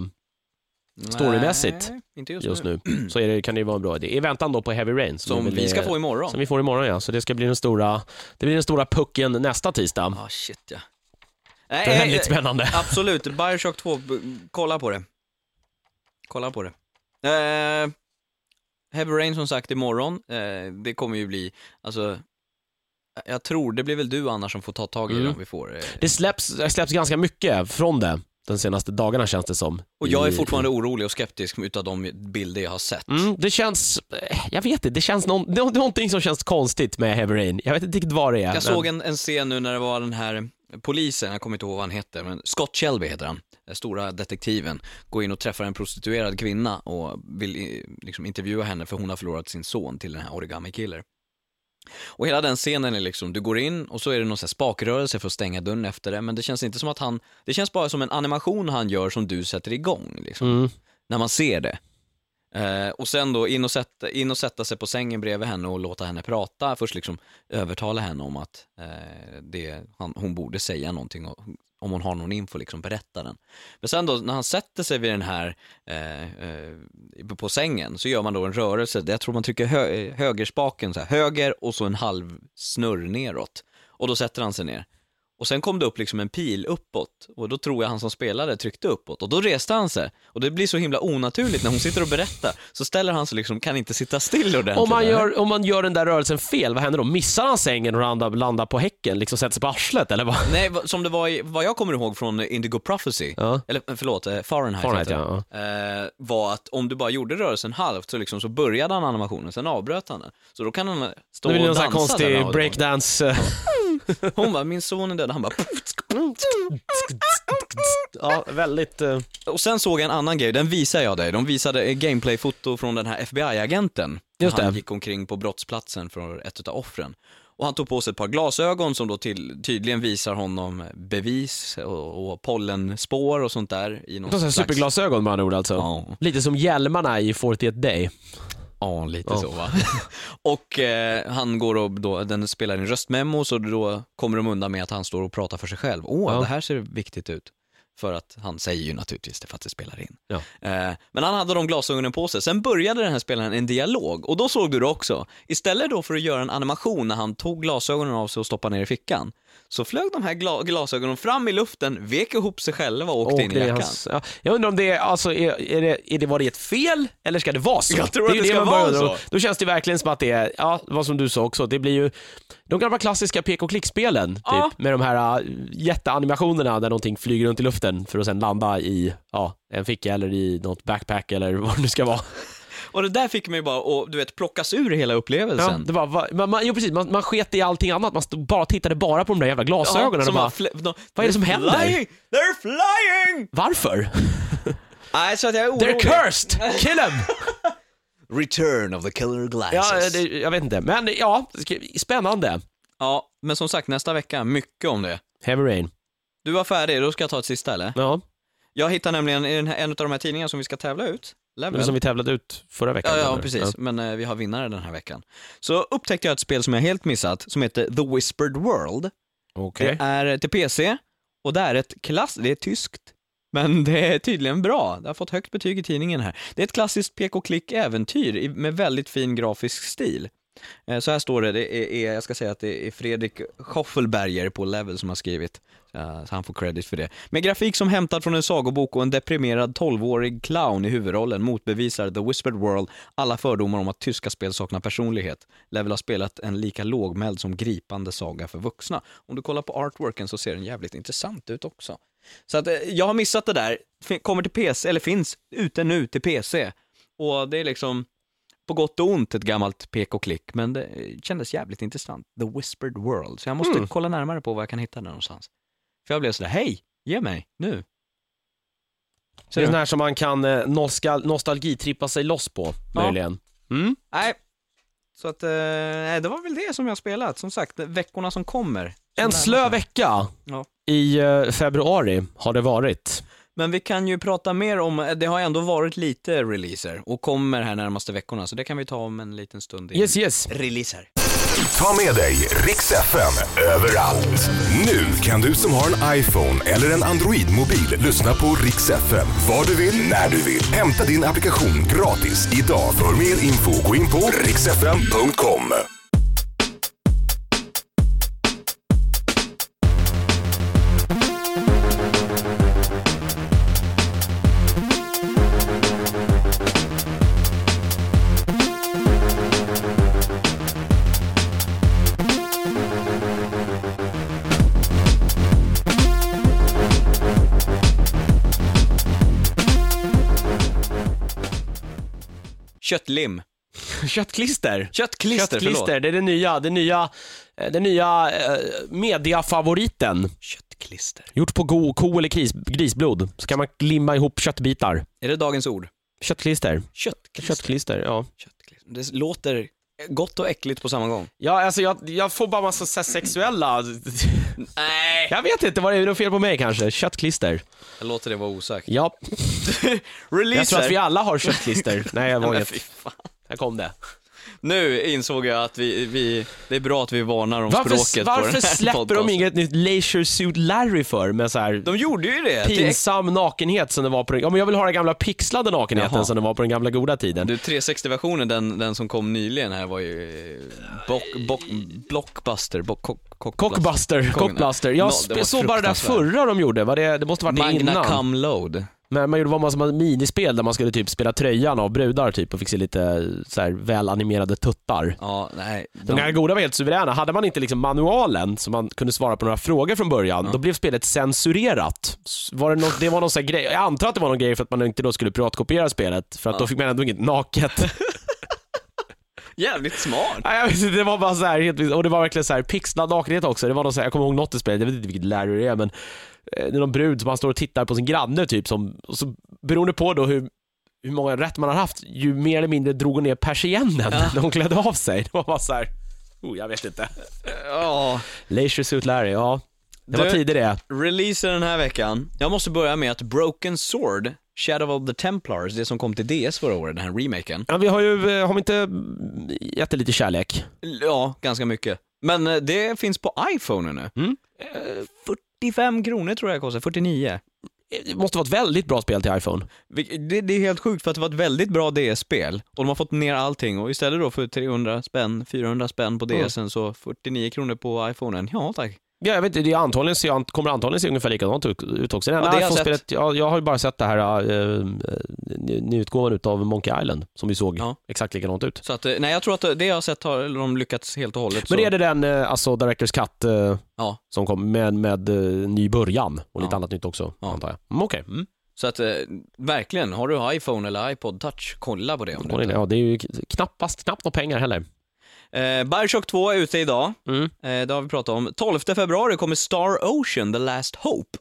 Storymässigt, Nej, inte just, just nu. nu. Så är det, kan det ju vara en bra idé. I väntan då på Heavy Rain. Som väl, vi ska eh, få imorgon. Som vi får imorgon ja. Så det ska bli den stora, det blir den stora pucken nästa tisdag. Ah, shit ja. Det är Nej, väldigt spännande. (laughs) Absolut, Bioshock 2, b- kolla på det. Kolla på det. Eh, Heavy Rain som sagt imorgon, eh, det kommer ju bli, alltså, jag tror, det blir väl du annars som får ta tag i det Mm. om vi får eh. Det släpps, det släpps ganska mycket från det de senaste dagarna känns det som. Och jag är I- fortfarande orolig och skeptisk utav de bilder jag har sett. Mm, det känns, eh, jag vet inte, det känns någon, det är någonting som känns konstigt med Heavy Rain. Jag vet inte riktigt vad det är. Jag men- såg en, en scen nu när det var den här polisen, jag kommer inte ihåg vad han heter, men Scott Shelby heter han, den stora detektiven, går in och träffar en prostituerad kvinna och vill eh, liksom intervjua henne för hon har förlorat sin son till den här origami killer. Och hela den scenen är liksom, du går in och så är det någon spakrörelse för att stänga dörren efter det, men det känns inte som att han, det känns bara som en animation han gör som du sätter igång liksom, Mm. när man ser det. Eh, och sen då in och, sätta, in och sätta sig på sängen bredvid henne och låta henne prata. Först liksom övertala henne om att eh, det, han, hon borde säga någonting och om hon har någon info, liksom berätta den. Men sen då när han sätter sig vid den här eh, eh, på sängen så gör man då en rörelse, jag tror man trycker hö, högerspaken så här, höger och så en halv snurr neråt. Och då sätter han sig ner. Och sen kom det upp liksom en pil uppåt och då tror jag han som spelade tryckte uppåt och då reste han sig. Och det blir så himla onaturligt när hon sitter och berättar. Så ställer han sig liksom, kan inte sitta still ordentligt. Om man, gör, om man gör den där rörelsen fel, vad händer då? Missar han sängen och landar, landar på häcken, liksom sätter sig på arslet eller vad? Nej, som det var i, vad jag kommer ihåg från Indigo Prophecy, Ja. eller förlåt, eh, Fahrenheit, Fahrenheit, heter det. eh, var att om du bara gjorde rörelsen halvt så, liksom, så började han animationen, sen avbröt han den. Så då kan han stå Det blir och någon sån här dansa konstig och- breakdance. eh, (laughs) Hon bara, min son är död, han bara Ja, väldigt... eh, Och sen såg jag en annan grej, den visar jag dig. De visade ett gameplay-foto från den här FBI-agenten. Just Han det. gick omkring på brottsplatsen för ett av offren. Och han tog på sig ett par glasögon som då till, tydligen visar honom bevis och, och pollenspår och sånt där. I någon Någon sån här slags- superglasögon med andra ord alltså. Ja. Lite som hjälmarna i 41 Day. Ja, lite Ja. så va. (laughs) och eh, han går och då, den spelar in röstmemo så då kommer de undan med att han står och pratar för sig själv. Åh, Ja. det här ser viktigt ut. För att han säger ju naturligtvis det för att det spelar in. Ja. Eh, men han hade de glasögonen på sig. Sen började den här spelaren en dialog och då såg du det också. Istället då för att göra en animation när han tog glasögonen av sig och stoppade ner i fickan, så flög de här gla- glasögonen fram i luften, vek ihop sig själva och åkte in i jackan. hans- ja. Jag undrar om det är, alltså, är, är det, är det, var det ett fel eller ska det vara så? Jag tror att det ska vara så. Då känns det verkligen som att det är, ja, vad som du sa också, det blir ju de gamla klassiska pek och klickspelen, typ, Ja. med de här uh, jätteanimationerna där någonting flyger runt i luften för att sen landa i ja, en ficka eller i något backpack eller (laughs) vad det nu ska vara. Och det där fick mig bara att, du vet, plockas ur hela Ja, upplevelsen. det var, va, man, man, jo, precis, man, man sket i allting annat, man stod, bara tittade bara på de där jävla glasögonen och bara, de, vad är det som they're händer? Flying! They're flying! varför? (laughs) Nej, så att jag är They're orolig. cursed! Kill them! (laughs) Return of the killer glasses. Ja, det, jag vet inte, men ja, spännande. ja, men som sagt, nästa vecka, mycket om det. Heavy Rain. Du var färdig, då ska jag ta ett sista eller? Ja, Jag hittar nämligen i den här, en av de här tidningarna som vi ska tävla ut, Level. som vi tävlade ut förra veckan. Ja, ja, precis. Men eh, vi har vinnare den här veckan. Så upptäckte jag ett spel som jag helt missat, som heter The Whispered World. Okej. Det är till PC och det är ett klass... Det är tyskt. Men (laughs) det är tydligen bra. Det har fått högt betyg i tidningen här. Det är ett klassiskt pek och klick-äventyr i- med väldigt fin grafisk stil. Eh, så här står det, det är, jag ska säga att det är Fredrik Schoffelberger på Level som har skrivit. Eh, så han får credit för det. Med grafik som hämtad från en sagobok och en deprimerad 12-årig clown i huvudrollen motbevisar The Whispered World alla fördomar om att tyska spel saknar personlighet. Level har spelat en lika lågmäld som gripande saga för vuxna. Om du kollar på artworken så ser den jävligt intressant ut också. Så att eh, jag har missat det där, kommer till PC, eller finns ute nu till PC. Och det är liksom, på gott och ont ett gammalt pek och klick, men det kändes jävligt intressant. The Whispered World. Så jag måste Mm. kolla närmare på var jag kan hitta den någonstans. För jag blev sådär, hej, ge mig, nu. Så Det är den här som man kan eh, nostal nostalgitrippa sig loss på, Ja. möjligen. Mm. nej. Så att, eh, det var väl det som jag spelat. Som sagt, veckorna som kommer. En slö vecka Ja. i eh, februari har det varit. Men vi kan ju prata mer om, det har ändå varit lite releaser och kommer här närmaste veckorna, så det kan vi ta om en liten stund. Yes, yes. Releaser. Ta med dig Rix FM överallt. Nu kan du som har en iPhone eller en Android-mobil lyssna på Rix FM var du vill, när du vill. Hämta din applikation gratis idag. För mer info gå in på rixfm.com. Köttlim. (laughs) Köttklister. Köttklister, förlåt. Köttklister, det är det nya, det nya, eh, den nya eh, mediafavoriten. Köttklister. Gjort på go, ko eller gris, grisblod, så kan man limma ihop köttbitar. Är det dagens ord? Köttklister. Köttklister. Köttklister, ja. Köttklister. Det låter gott och äckligt på samma gång. Ja, alltså jag, jag får bara massa så här sexuella... Nej! Jag vet inte, vad är det något fel på mig kanske? Köttklister. Jag låter det vara osagt. Ja, (laughs) Releaser. jag tror att vi alla har köttklister. Nej, jag var inget. kom det. Nu insåg jag att vi, vi, det är bra att vi varnar om Varför, språket på varför den här släpper de podcasten. inget nytt Leisure Suit Larry för med så här De gjorde ju det. pinsam nakenhet som det var på den, ja men jag vill ha den gamla pixlade nakenheten Jaha. som det var på den gamla goda tiden. Du, 360-versionen, den, den som kom nyligen här var ju eh, bock, bock, Blockbuster, bock, cock, Cockbuster, Cockbuster. Jag No, sp- det var såg bara det där fruktansvärt. förra de gjorde, var det, det måste varit det Magna innan. Cum Load. Men man gjorde var massa minispel där man skulle typ spela tröjan av brudar typ och fick se lite så här väl animerade tuttar. Ja, nej. De De, gamla goda var helt suveräna. Hade man inte liksom manualen så man kunde svara på några frågor från början, då blev spelet censurerat. Var det, något, det var någon sån här grej, jag antar att det var någon grej för att man inte då skulle piratkopiera spelet, för att då fick man ändå inget naket. (laughs) jävligt smart. Nej, jag vet inte, det var bara så här, helt, och det var verkligen så här pixlad nakenhet också. Det var någon så här, jag kommer ihåg något i spelet, jag vet inte vilket Larry det är, men är någon brud som han står och tittar på sin granne typ, som, och så beroende på då hur hur många rätt man har haft, ju mer eller mindre drog hon ner persiennen (laughs) när hon klädde av sig. Det var bara så här, oh, jag vet inte. Ja. Leisure Suit Larry, ja. Det var Du- tider det. Releaser den här veckan. Jag måste börja med att Broken Sword, Shadow of the Templars, det som kom till DS förra året, den här remaken. Ja, vi har ju, eh, har vi inte gett det lite kärlek? Ja, ganska mycket. Men eh, det finns på iPhone nu. Mm. Eh, 45 kronor tror jag det kostar, 49. Det måste vara ett väldigt bra spel till iPhone. Det, det är helt sjukt för att det var ett väldigt bra DS-spel och de har fått ner allting och istället då för 300 spänn, 400 spänn på Mm. DSen så 49 kronor på iPhonen. Ja tack. Ja, jag vet inte, det är antagligen, kommer antagligen se ungefär likadant ut också. Det Ja, enda det har jag iPhone-spelet, jag, jag har ju bara sett det här uh, nyutgåvan utav Monkey Island, som vi såg Ja. exakt likadant ut. Så att, eh, nej jag tror att det jag har sett har de lyckats helt och hållet. Men så. är det den, alltså Directors Cut, eh, Ja. som kom med, med eh, ny början och lite Ja. annat nytt också, Ja. antar jag. Mm, Okej. Mm. Så att eh, verkligen, har du iPhone eller iPod touch, kolla på det om du inte Ja, det är ju knappast, knappt några pengar heller. Eh, Bioshock 2 är ute idag, Mm. eh, det har vi pratat om. 12 februari kommer Star Ocean, The Last Hope.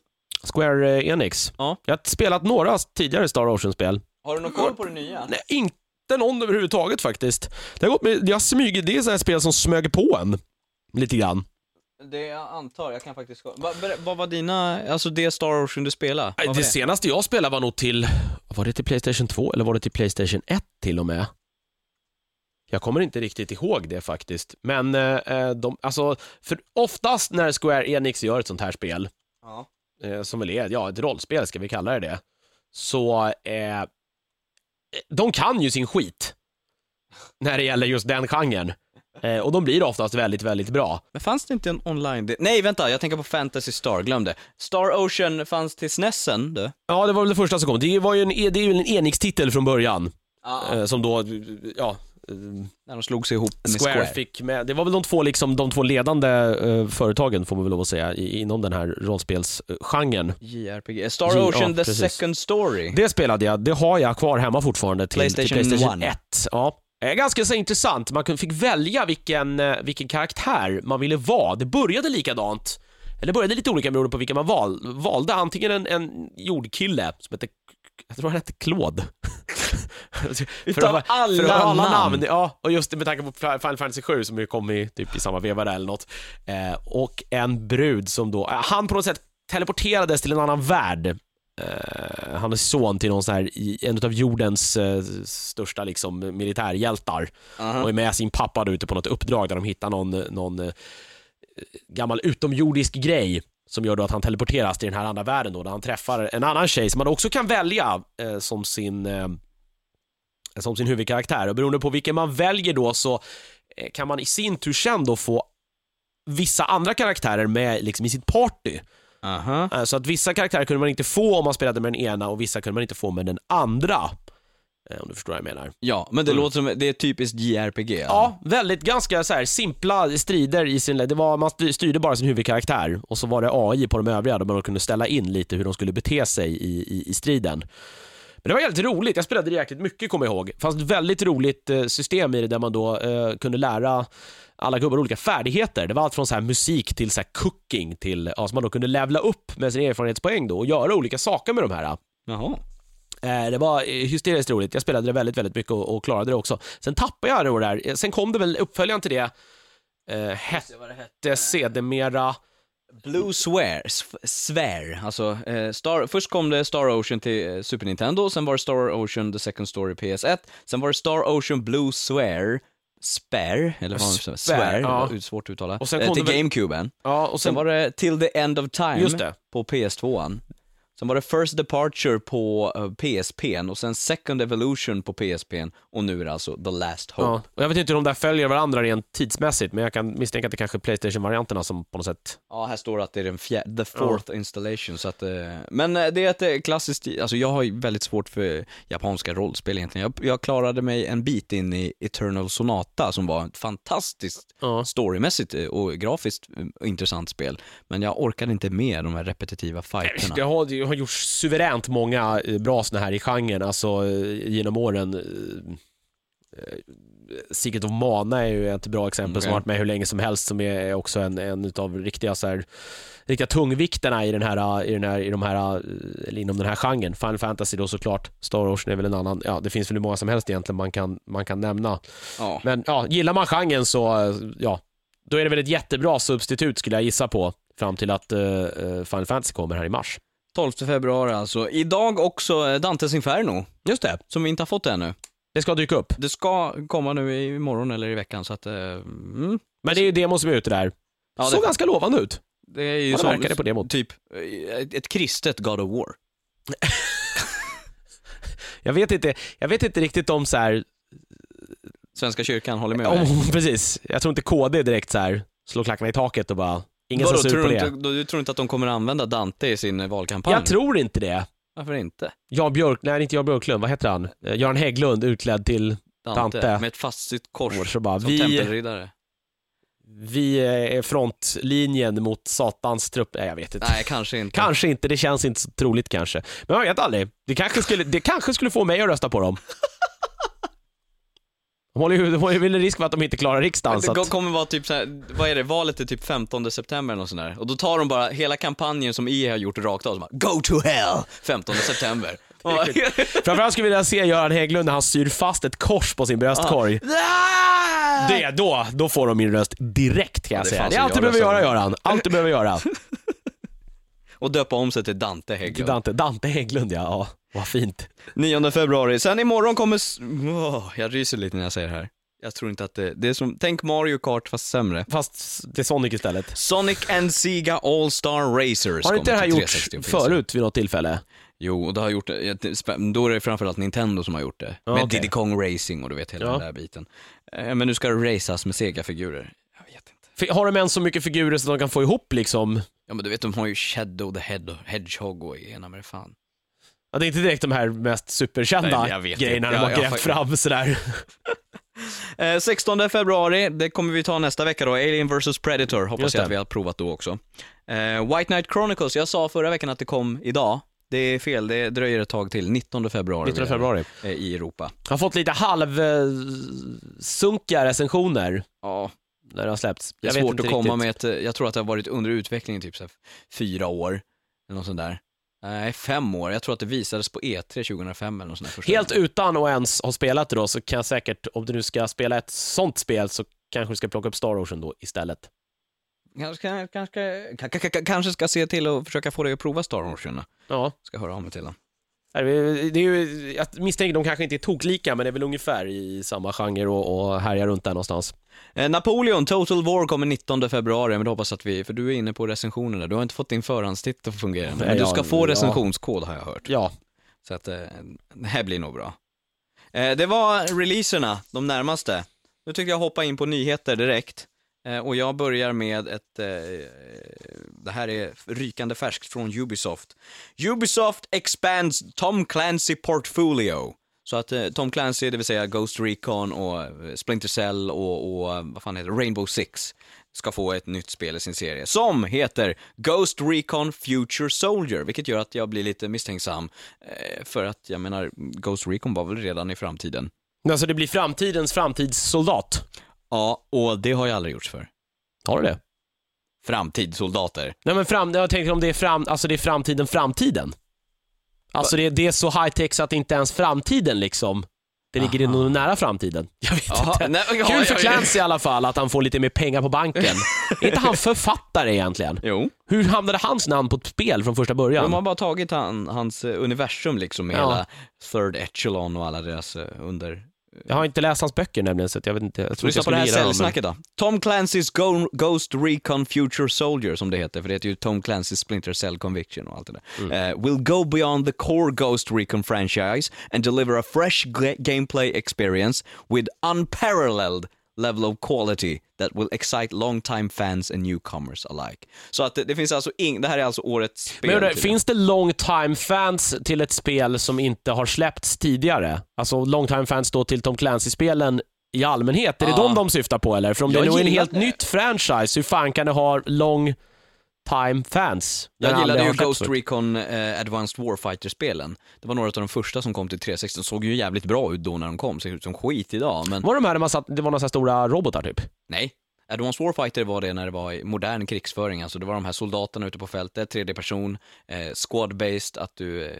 Square eh, Enix. Ja. Jag har spelat några tidigare Star Ocean-spel. Har du någon koll på det nya? Nej, inte någon överhuvudtaget faktiskt. Det har gått med, jag smyger, det är sådana spel som smög på en. Lite grann. Det jag antar, jag kan faktiskt... Va, vad var dina, alltså det Star Ocean du spelade? Var Det senaste jag spelade var nog till, var det till Playstation 2 eller var det till Playstation 1 till och med? Jag kommer inte riktigt ihåg det faktiskt. Men eh, de, alltså, för oftast när Square Enix gör ett sånt här spel, Ja. eh, som väl är, ja, ett rollspel ska vi kalla det det, så eh, de kan ju sin skit. (laughs) När det gäller just den genren. Eh, och de blir oftast väldigt, väldigt bra. Men fanns det inte en online... Nej, vänta, jag tänker på Fantasy Star, glöm det. Star Ocean fanns till SNESen, du. Ja, det var väl det första som kom. Det var ju en, det är ju en Enix-titel från början. Ja. Eh, som då, ja, När de slog sig ihop med Square, Square. fick med, det var väl de två, liksom, de två ledande eh, företagen får man väl lov att säga i, inom den här rollspelsgenren. JRPG. Star J- Ocean ja, The precis. Second Story. Det spelade jag, det har jag kvar hemma fortfarande till PlayStation till Playstation 1. 1. Ja. Det är ganska så intressant, man fick välja vilken, eh, vilken karaktär man ville vara. Det började likadant, eller det började lite olika beroende på vilken man val, valde. Antingen en, en jordkille som hette, jag tror han hette Claude. (laughs) för Utav alla för alla namn. namn. Ja, och just med tanke på Final Fantasy 7 som ju kom i, typ i samma veva där eller något. Eh, och en brud som då, eh, han på något sätt teleporterades till en annan värld. Eh, han är son till någon sån här, en av jordens eh, största liksom militärhjältar Aha. och är med sin pappa då ute på något uppdrag där de hittar någon, någon eh, gammal utomjordisk grej som gör då att han teleporteras till den här andra världen då, där han träffar en annan tjej som man också kan välja eh, som sin eh, som sin huvudkaraktär och beroende på vilken man väljer då så eh, kan man i sin tur sen då få vissa andra karaktärer med liksom i sitt party. Aha. Eh, Så att vissa karaktärer kunde man inte få om man spelade med den ena och vissa kunde man inte få med den andra. Eh, Om du förstår vad jag menar. Ja, men det Mm. låter som, det är typiskt JRPG. Ja, väldigt ganska så här simpla strider i sin, det var, man styr- styrde bara sin huvudkaraktär och så var det AI på de övriga där man kunde ställa in lite hur de skulle bete sig i, i, i striden. Men det var jävligt roligt, jag spelade det jäkligt mycket kommer jag ihåg. Det fanns ett väldigt roligt eh, system i det där man då eh, kunde lära alla gubbar olika färdigheter. Det var allt från så här musik till så här cooking till, ja, så man då kunde levla upp med sin erfarenhetspoäng då och göra olika saker med de här. Jaha. Eh, Det var eh, hysteriskt roligt. Jag spelade det väldigt, väldigt mycket och, och klarade det också. Sen tappade jag det där. Eh, Sen kom det väl uppföljaren till det. Eh, hette sedermera... Blue Swear, Swear, alltså eh, Star, först kom det Star Ocean till eh, Super Nintendo, sen var det Star Ocean The Second Story PS1, sen var det Star Ocean Blue Swear, Spare, eller vad man Swear, ja. det var svårt att uttala, Och sen eh, kom till det väl- GameCuben. Ja, och Sen var det Till the End of Time Just det. på PS2. Sen var det First Departure på uh, PSPn och sen Second Evolution på PSPn och nu är det alltså The Last Hope. Ja. Och jag vet inte hur de där följer varandra rent tidsmässigt, men jag kan misstänka att det kanske är Playstation-varianterna som på något sätt... Ja, här står det att det är den fjär- the fourth installation, så att, eh, men eh, det är ett eh, klassiskt, alltså jag har ju väldigt svårt för japanska rollspel egentligen. Jag, jag klarade mig en bit in i Eternal Sonata som var ett fantastiskt Ja. storymässigt eh, och grafiskt eh, intressant spel, men jag orkade inte med de här repetitiva fighterna. Det har, har gjorts suveränt många eh, bra såna här i genren, alltså eh, genom åren. eh, Secret of Mana är ju ett bra exempel som Okej. har varit med hur länge som helst, som är också en, en utav riktiga så här, riktiga tungvikterna i den här, i den här, i de här, eller inom den här genren. Final Fantasy då såklart, Star Ocean är väl en annan, ja det finns väl hur många som helst egentligen man kan, man kan nämna. Ja. Men ja, gillar man genren så, ja, då är det väl ett jättebra substitut skulle jag gissa på, fram till att eh, Final Fantasy kommer här i mars. 12 februari alltså. Idag också eh, Dantes Inferno, Just det, som vi inte har fått ännu. det ska dyka upp. Det ska komma nu imorgon eller i veckan, så att, eh, mm. Men det är ju demo som är ute där. Ja, Såg det- ganska lovande ut. Det är ju som, verkar det på demot. typ eh, ett, ett kristet God of War. (laughs) Jag vet inte, jag vet inte riktigt om så här, Svenska kyrkan håller med om, (laughs) precis. Jag tror inte KD direkt så här slår klackarna i taket och bara, ingen Vadå, censur tror på du, det. inte, du tror inte att de kommer använda Dante i sin eh, valkampanj? Jag tror inte det. Varför inte? Jan Björk, nej inte Jan Björklund, vad heter han? Eh, Göran Hägglund utklädd till Dante, Dante. med ett fastsytt kors så bara, som vi, tempelriddare. vi är frontlinjen mot satans trupp. Nej, jag vet inte. Nej, kanske inte. Kanske inte, det känns inte så troligt kanske. Men jag vet aldrig. Det kanske skulle, det kanske skulle få mig att rösta på dem. (laughs) De håller ju, de har ju väl en risk för att de inte klarar riksdagen. Så Det att, kommer vara typ så här, vad är det, valet är typ 15 september eller något sånt där. Och då tar de bara hela kampanjen som EA har gjort rakt av, så bara, Go to hell! 15 september. (laughs) Framförallt skulle jag vilja se Göran Hägglund när han syr fast ett kors på sin bröstkorg. Det, då, då får de min röst direkt kan jag Ja, det säga. Det är allt du behöver göra Göran. Allt du behöver göra. (laughs) Och döpa om sig till Dante Hägglund. Dante, Dante Hägglund ja. ja. Vad fint. 9 februari. Sen imorgon kommer... Åh, jag ryser lite när jag säger det här. Jag tror inte att det... Det är som... Tänk Mario Kart fast sämre. Fast det är Sonic istället. Sonic and Sega All-Star Racers Har inte det här gjorts 360 och PC. förut vid något tillfälle? Jo, och det har gjort det, då är det framförallt Nintendo som har gjort det. Ja, med okej. Diddy Kong Racing och du vet hela Ja. den där biten. Eh, Men nu ska det racas med Sega-figurer. Jag vet inte. F- Har de ens så mycket figurer så de kan få ihop liksom, Ja men du vet, de har ju Shadow the Head Hedgehog och ena med det fan. ja, det är inte direkt de här mest superkända Nej, grejerna de har jag grävt fram sådär. (laughs) Eh, 16 februari, det kommer vi ta nästa vecka då, Alien vs Predator, hoppas jag att vi har provat då också. Eh, White Knight Chronicles, jag sa förra veckan att det kom idag. Det är fel, det dröjer ett tag till, 19 februari. 19 februari. eh, I Europa. Har fått lite halvsunkiga recensioner Ja, när det har släppts. det är Jag svårt att komma riktigt. med ett, eh, jag tror att det har varit under utveckling i typ så här fyra år, eller något sånt där. Nej, fem år. Jag tror att det visades på E3 2005 eller något sånt där. Helt utan att ens ha spelat det då, så kan jag säkert, om du nu ska spela ett sånt spel, så kanske du ska plocka upp Star Ocean då istället. Kanske, kanske, kanske, ska se till att försöka få dig att prova Star Ocean. Ja. Ska höra av mig till den. Det är ju, jag misstänker de kanske inte är toklika, men det är väl ungefär i samma genre och, och härjar runt där någonstans. Eh, Napoleon, Total War kommer 19 februari, men det hoppas att vi, för du är inne på recensionerna, du har inte fått din förhandstitt att fungera, men Nej, du ja, ska få recensionskod har jag hört. Ja, Så att eh, det här blir nog bra. Eh, det var releaserna, de närmaste. Nu tycker jag hoppa in på nyheter direkt. Eh, och jag börjar med ett, eh, det här är rykande färskt från Ubisoft. Ubisoft expands Tom Clancy portfolio. Så att eh, Tom Clancy, det vill säga Ghost Recon och eh, Splinter Cell och, och eh, vad fan heter det, Rainbow Six ska få ett nytt spel i sin serie som heter Ghost Recon Future Soldier, vilket gör att jag blir lite misstänksam eh, för att jag menar, Ghost Recon var väl redan i framtiden. alltså det blir framtidens framtidssoldat. Ja, och det har jag aldrig gjorts för. Har du det? Framtidssoldater. Nej men fram, jag tänker om det är fram, alltså det är framtiden, framtiden. Alltså det, det är så high tech så att det inte ens framtiden liksom, det ligger Aha. någon nära framtiden. (laughs) Jag vet Jaha, inte. nej, ja, Kul för. Clancy i alla fall att han får lite mer pengar på banken. (laughs) är inte han författare egentligen? Jo. Hur hamnade hans namn på ett spel från första början? De har bara tagit han, hans universum liksom med Ja. hela Third Echelon och alla deras eh, under... Jag har inte läst hans böcker nämligen så jag vet inte. Jag tror Lyssna på det här dem, men- säljsnacket då. Tom Clancy's Go- Ghost Recon Future Soldier, som det heter, för det heter ju Tom Clancy's Splinter Cell Conviction och allt det där. Mm. Eh, will go beyond the core Ghost Recon franchise and deliver a fresh ga- gameplay experience with unparalleled level of quality that will excite long-time fans and newcomers alike. Så att det, det finns alltså ing- det här är alltså årets spel. Men finns det long time fans till ett spel som inte har släppts tidigare? Alltså long time fans då till Tom Clancy-spelen i allmänhet? Är det Ja. de de syftar på eller? För om det Jag är en helt det. nytt franchise, hur fan kan det ha long time fans? när Jag gillade ju Ghost förut? Recon eh, Advanced Warfighter-spelen. Det var några av de första som kom till 360. De såg ju jävligt bra ut då när de kom, ser ut som skit idag, men Var de här där man satt, det var några stora robotar typ? nej. Advanced Warfighter var det när det var modern krigsföring, alltså det var de här soldaterna ute på fältet, tredje person, eh, squad-based, att du, eh,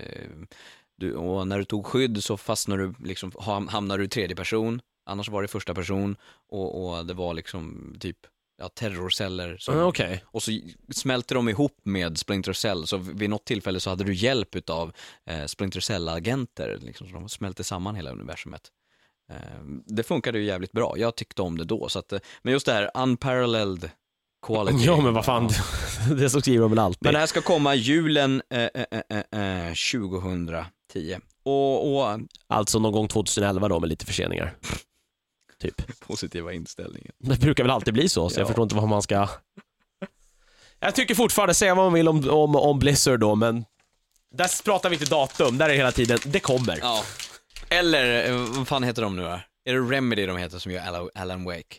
du, och när du tog skydd så fastnade du, liksom, ham- hamnade du i tredje person, annars var det första person, och, och det var liksom typ, ja, terrorceller som Mm, Okej. och så smälter de ihop med Splinter Cell, så vid något tillfälle så hade du hjälp utav eh, Splinter Cell-agenter, liksom, så de smälte samman hela universumet. Eh, det funkade ju jävligt bra, jag tyckte om det då, så att, eh, men just det här unparalleled quality. Ja men vad fan, (laughs) det så skriver de väl alltid. Men det här ska komma julen eh, eh, eh, eh, 2010. Och, och Alltså någon gång 2011 då med lite förseningar. (laughs) Typ. (laughs) positiva inställningen. Det brukar väl alltid bli så, så jag Ja. förstår inte vad man ska... Jag tycker fortfarande, säga vad man vill om, om, om Blizzard då, men där pratar vi inte datum, där är det hela tiden, det kommer. Ja. Eller, eh, vad fan heter de nu då? Är det Remedy de heter som gör Alan Wake?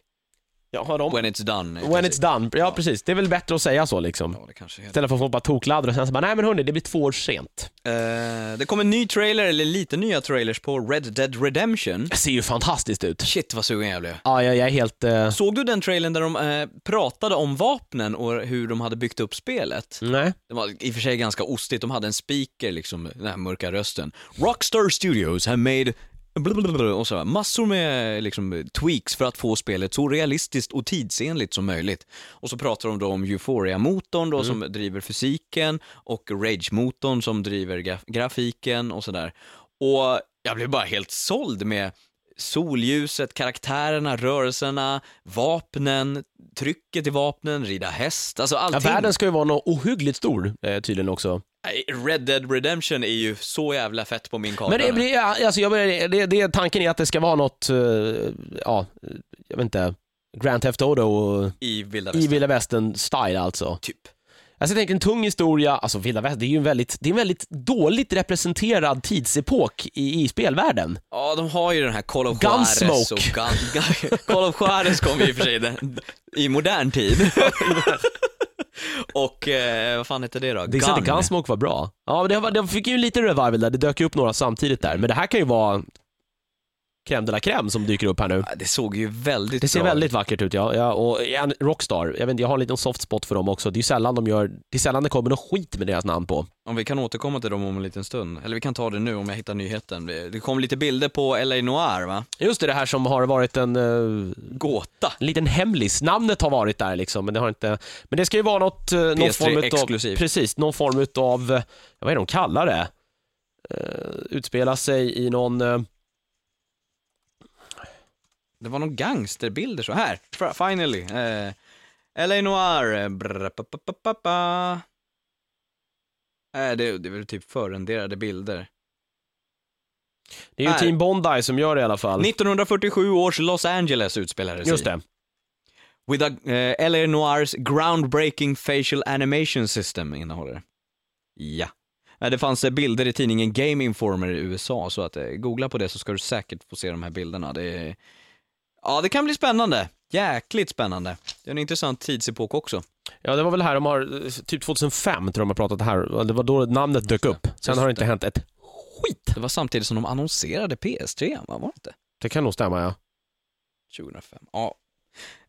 Ja, har de? When it's done. When it's done, ja precis. Det är väl bättre att säga så liksom. Ja, det kanske heter. Istället för att folk bara tokladdar och sen så bara, nej men hörni, det blir två år sent. Eh, det kommer en ny trailer, eller lite nya trailers på Red Dead Redemption. Det ser ju fantastiskt ut. Shit vad sugen jag blev. Ja, jag, jag är helt... eh, Såg du den trailern där de eh, pratade om vapnen och hur de hade byggt upp spelet? Nej. Det var i och för sig ganska ostigt, de hade en speaker liksom, den här mörka rösten. Rockstar Studios have made och så, massor med liksom, tweaks för att få spelet så realistiskt och tidsenligt som möjligt. Och så pratar de då om Euphoria-motorn då som driver fysiken och Rage-motorn som driver graf- grafiken och sådär. Och jag blev bara helt såld med solljuset, karaktärerna, rörelserna, vapnen, trycket i vapnen, rida häst, alltså Ja, allting. världen ska ju vara något ohyggligt stor eh, tydligen också. Nej, Red Dead Redemption är ju så jävla fett på min karta. Men det blir, alltså jag börjar, det, det, tanken är att det ska vara något, eh, ja, jag vet inte, Grand Theft Auto I vilda i vilda västern style alltså. Typ. Alltså jag tänker en tung historia, alltså vilda västern, det är ju en väldigt, det är en väldigt dåligt representerad tidsepok i, i spelvärlden. Ja, de har ju den här Call of Juarez Gunsmoke. och gun, gun, (laughs) Call of Juarez kom ju i och för sig i modern tid. (laughs) och eh, vad fan heter det då? Det är sant att Gunsmoke var bra. Ja, men det, det fick ju lite revival där, det dök ju upp några samtidigt där, men det här kan ju vara crème de la crème som dyker upp här nu. Ja, Det såg ju väldigt Det ser bra väldigt vackert ut ja. ja och ja, Rockstar, jag, vet, inte, jag har en liten soft spot för dem också. Det är ju sällan de gör, det är sällan det kommer något skit med deras namn på. Om vi kan återkomma till dem om en liten stund. Eller vi kan ta det nu om jag hittar nyheten. Det kom lite bilder på LA Noir va? Just det, det här som har varit en, uh, Gåta. en liten hemlis. Namnet har varit där liksom, men det har inte... Men det ska ju vara något, uh, någon PS3 form av... exklusivt. Precis, någon form av, uh, vad är det de kallar det? Uh, utspela sig i någon... Det var någon gangsterbilder så här. Finally. Eh, LA Noir. eh, brr, pa, pa, pa, pa, pa. Eh, det, det är väl typ förrenderade bilder. det är ju Nej. Team Bondi som gör det i alla fall. 1947 års Los Angeles utspelades Just i. det. With a, eh, LA Noirs groundbreaking facial animation system innehåller det. Ja. Eh, Det fanns eh, bilder i tidningen Game Informer i USA, så att googla på det så ska du säkert få se de här bilderna. Det är... Ja, det kan bli spännande. Jäkligt spännande. Det är en intressant tidsepok också. Ja, det var väl här de har, typ 2005 tror jag de har pratat här. Det var då namnet dök upp. Sen har det inte hänt ett skit. Det var samtidigt som de annonserade PS3, va? Var det inte? Det kan nog stämma ja. 2005. Ja.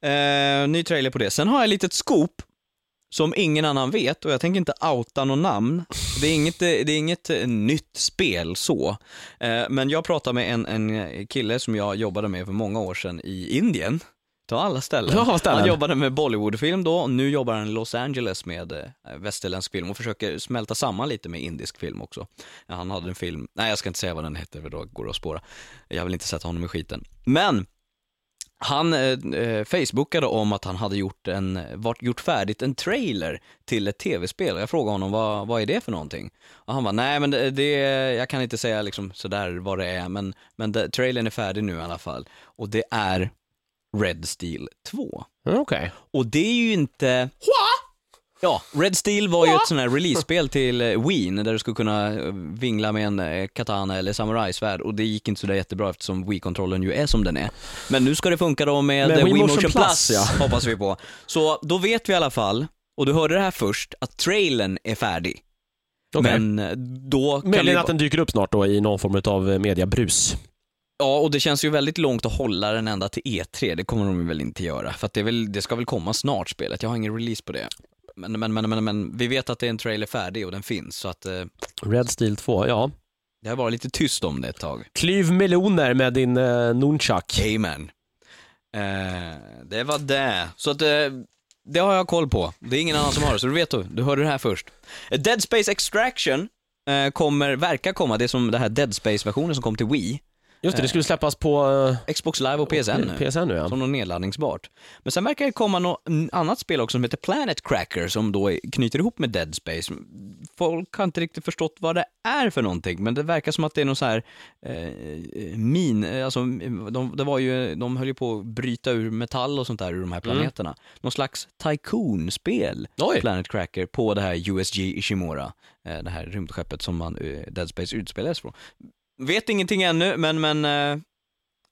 Eh, ny trailer på det. Sen har jag ett litet scoop som ingen annan vet och jag tänker inte outa någon namn. Det är inget, det är inget eh, nytt spel så. Eh, men jag pratade med en, en kille som jag jobbade med för många år sedan i Indien. Ta alla ställen. Ja, ställen. Han jobbade med Bollywoodfilm då och nu jobbar han i Los Angeles med eh, västerländsk film och försöker smälta samman lite med indisk film också. Han hade en film, nej jag ska inte säga vad den hette för då går det att spåra. Jag vill inte sätta honom i skiten. Men han eh, eh, facebookade om att han hade gjort, en, vart, gjort färdigt en trailer till ett tv-spel och jag frågade honom vad, vad är det för någonting? Och han var nej men det, det, jag kan inte säga liksom sådär vad det är men, men det, trailern är färdig nu i alla fall. Och det är Red Steel 2. Mm, Okej. Och det är ju inte... Ja, Red Steel var ju ett sånt här release-spel till eh, Wii, där du skulle kunna eh, vingla med en eh, katana eller samurajsvärd och det gick inte så där jättebra eftersom Wii-kontrollen ju är som den är. Men nu ska det funka då med, Med Wii Wii Motion Motion Plus, Plus, ja. hoppas vi på. Så då vet vi i alla fall, och du hörde det här först, att trailern är färdig. Okej. Men då kan Möjligen att den dyker upp snart då i någon form av mediabrus. Ja, och det känns ju väldigt långt att hålla den ända till E3. Det kommer de väl inte göra. För att det, är väl, det ska väl komma snart spelet. Jag har ingen release på det. Men, men, men, men, men vi vet att det är en trailer färdig och den finns. Så att eh, Red Steel 2, ja. det har varit lite tyst om det ett tag. Klyv meloner med din uh, nunchak. Amen. Eh, det var det. Så att eh, det har jag koll på. Det är ingen annan som har det, så du vet du. Du hörde det här först. Eh, Dead Space Extraction eh, kommer, verkar komma, det är som den här Dead Space-versionen som kom till Wii. Just det, det skulle släppas på uh, Xbox Live och PSN nu. PSN nu ja. Som något nedladdningsbart. Men sen verkar det komma något annat spel också som heter Planet Cracker som då är- knyter ihop med Dead Space. Folk har inte riktigt förstått vad det är för någonting, men det verkar som att det är någon så här eh, min, eh, alltså de, det var ju, de höll ju på att bryta ur metall och sånt där ur de här planeterna. Någon slags tycoon-spel, Oj. Planet Cracker, på det här USG Ishimura, eh, det här rymdskeppet som man, eh, Dead Space utspelades från. Vet ingenting ännu, men, men eh,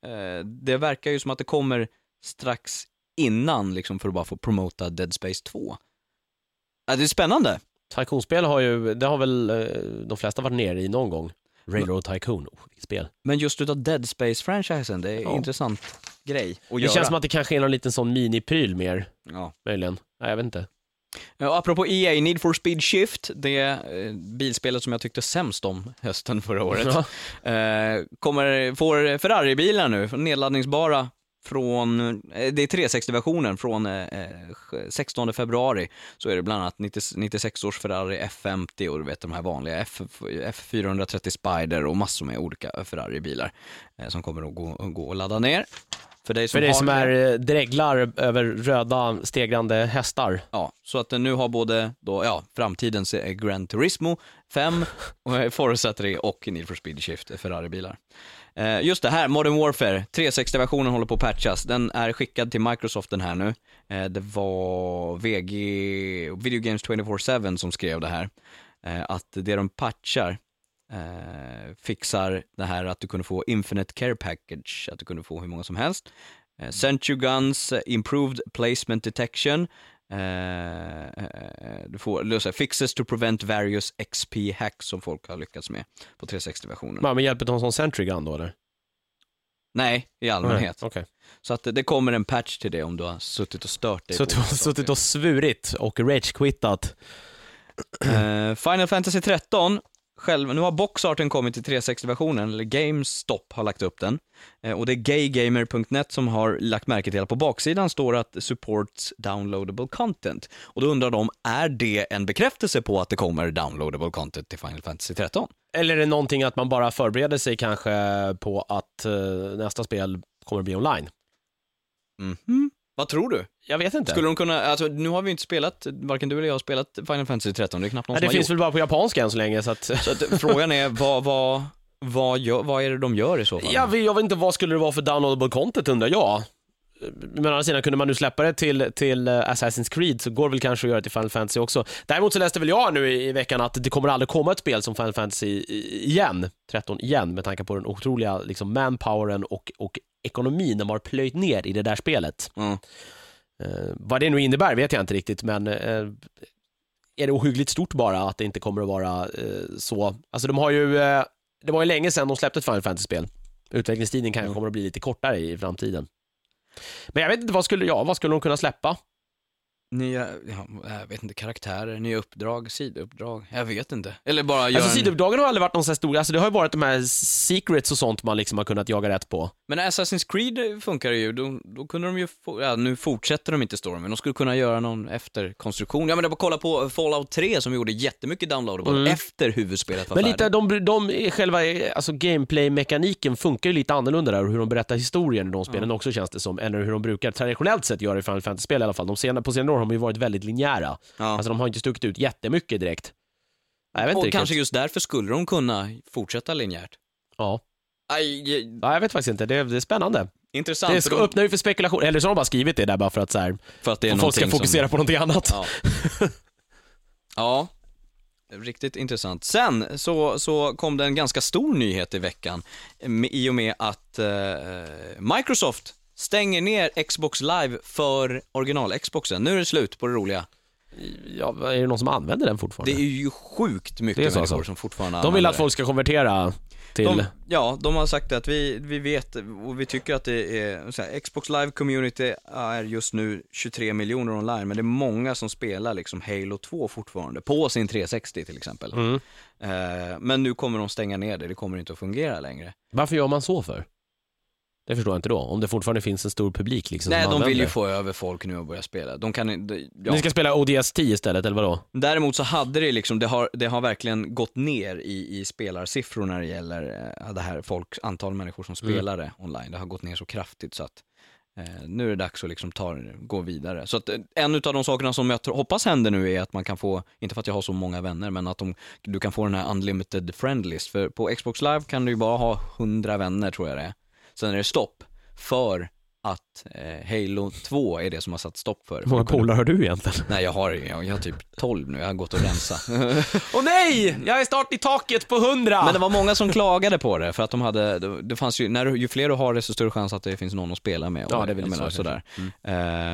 Eh, det verkar ju som att det kommer strax innan liksom för att bara få promota Dead Space 2. Ja, det är spännande. Tycoon-spel har ju, det har väl eh, de flesta varit nere i någon gång. Railroad Tycoon, oh, spel. Men just utav Dead Space-franchisen, det är Ja. en intressant grej att Det göra. känns som att det kanske är någon liten sån minipryl mer, ja. möjligen. Nej, jag vet inte. Ja, apropå EA, Need for Speed Shift, det eh, bilspelet som jag tyckte sämst om hösten förra året, eh, kommer, får Ferrari-bilar nu, nedladdningsbara från, eh, det är 360-versionen från eh, 16 februari, så är det bland annat 90, 96 års Ferrari F50 och du vet de här vanliga F, F430 Spider och massor med olika Ferrari-bilar eh, som kommer att gå, gå och ladda ner. För dig som, För dig har som det. är eh, dreglar över röda stegrande hästar. Ja, så att den nu har både då, ja, framtidens eh, Gran Turismo 5, (laughs) och, eh, Forza 3 och Need for Speed Shift, eh, Ferrari-bilar. Eh, just det här, Modern Warfare, 360-versionen håller på att patchas. Den är skickad till Microsoft den här nu. Eh, det var VG, Video Games 24-7 som skrev det här. Eh, att det de patchar eh, fixar det här att du kunde få Infinite Care Package, att du kunde få hur många som helst. Eh, Century Guns, Improved Placement Detection, eh, eh, du får lösa fixes to prevent various XP hacks som folk har lyckats med på 360-versionen. Ja, men hjälper de som Sentry Gun då eller? Nej, i allmänhet. Okej. Så att det kommer en patch till det om du har suttit och stört dig Så du har suttit och svurit och rage-quittat. Eh, Final Fantasy 13, själv, nu har boxarten kommit till 360-versionen, eller GameStop har lagt upp den. Eh, och det är gaygamer.net som har lagt märke till att på baksidan står att supports downloadable content. Och då undrar de, är det en bekräftelse på att det kommer downloadable content till Final Fantasy 13? Eller är det någonting att man bara förbereder sig kanske på att eh, nästa spel kommer att bli online? Mhm. Vad tror du? Jag vet inte. Skulle de kunna, alltså nu har vi inte spelat, varken du eller jag har spelat Final Fantasy 13, det är knappt någon Nej, som det har finns gjort. väl bara på japanska än så länge så att... (laughs) Så att, frågan är, vad, vad, vad, gör, vad är det de gör i så fall? Jag vet, jag vet inte vad skulle det vara för downloadable content undrar jag. Men å andra sidan, kunde man nu släppa det till, till eh, Assassin's Creed så går det väl kanske att göra till Final Fantasy också. Däremot så läste väl jag nu i, i veckan att det kommer aldrig komma ett spel som Final Fantasy igen, 13 igen, med tanke på den otroliga liksom, manpoweren och, och ekonomin de har plöjt ner i det där spelet. Mm. Eh, vad det nu innebär vet jag inte riktigt, men eh, är det ohyggligt stort bara att det inte kommer att vara eh, så? Alltså de har ju, eh, det var ju länge sedan de släppte ett Final Fantasy-spel. Utvecklingstiden kanske Mm. kommer att bli lite kortare i framtiden. Men jag vet inte, vad skulle, ja, vad skulle de kunna släppa? Nya, ja, jag vet inte, karaktärer, nya uppdrag, sidouppdrag, jag vet inte. Eller bara göra Alltså en... sidouppdragen har aldrig varit någon så här stor, alltså det har ju varit de här secrets och sånt man liksom har kunnat jaga rätt på. Men Assassin's Creed funkar ju, då, då kunde de ju, få, ja nu fortsätter de inte storyn, men de skulle kunna göra någon efterkonstruktion. Ja men det var kolla på Fallout 3 som gjorde jättemycket downloadable Mm. efter huvudspelet var Men lite, de, de, själva, alltså gameplay-mekaniken funkar ju lite annorlunda där och hur de berättar historien i de spelen också känns det som, än hur de brukar traditionellt sett göra i Final Fantasy-spel i alla fall. De senare, på senare år har de ju varit väldigt linjära. Ja. Alltså de har inte stuckit ut jättemycket direkt. Jag vet inte och riktigt. kanske just därför skulle de kunna fortsätta linjärt. Ja. Aj, aj, ja, jag vet faktiskt inte. Det är, det är spännande. intressant, Det ska, de, öppnar ju för spekulation, eller så har de bara skrivit det där bara för att så här, för att det är folk ska fokusera som... på någonting annat. Ja. (laughs) ja, riktigt intressant. Sen så, så kom det en ganska stor nyhet i veckan i och med att eh, Microsoft stänger ner Xbox Live för original-Xboxen. Nu är det slut på det roliga. Ja, är det någon som använder den Det fortfarande? är ju sjukt mycket Det är så människor alltså. som fortfarande De vill använder att folk ska konvertera till... De, ja, de har sagt att vi, vi vet och vi tycker att det är, så här, Xbox Live Community är just nu 23 miljoner online, men det är många som spelar liksom Halo 2 fortfarande, på sin 360 till exempel. Mm. Eh, men nu kommer de stänga ner det, det kommer inte att fungera längre. Varför gör man så för? Det förstår jag inte då. Om det fortfarande finns en stor publik liksom Nej, de använder vill ju få över folk nu och börja spela. De kan inte, ja. Ni ska spela ODST istället, eller vadå? Däremot så hade det liksom, det har, det har verkligen gått ner i, i spelarsiffror när det gäller eh, det här folk, antal människor som Mm. spelar det online. Det har gått ner så kraftigt så att eh, nu är det dags att liksom ta, gå vidare. Så att eh, en av de sakerna som jag hoppas händer nu är att man kan få, inte för att jag har så många vänner, men att de, du kan få den här unlimited friend list. För på Xbox live kan du ju bara ha 100 vänner tror jag det är. Sen är det stopp för att eh, Halo 2 är det som har satt stopp för. Hur många polare har du egentligen? Nej jag har, jag, jag har typ 12 nu, jag har gått och rensat. (laughs) Åh nej! Jag är snart i taket på 100! Men det var många som klagade på det, för att de hade, det- det fanns ju, när ju fler du har desto större chans att det finns någon att spela med. Och, Ja, det är väl menar, så sådär.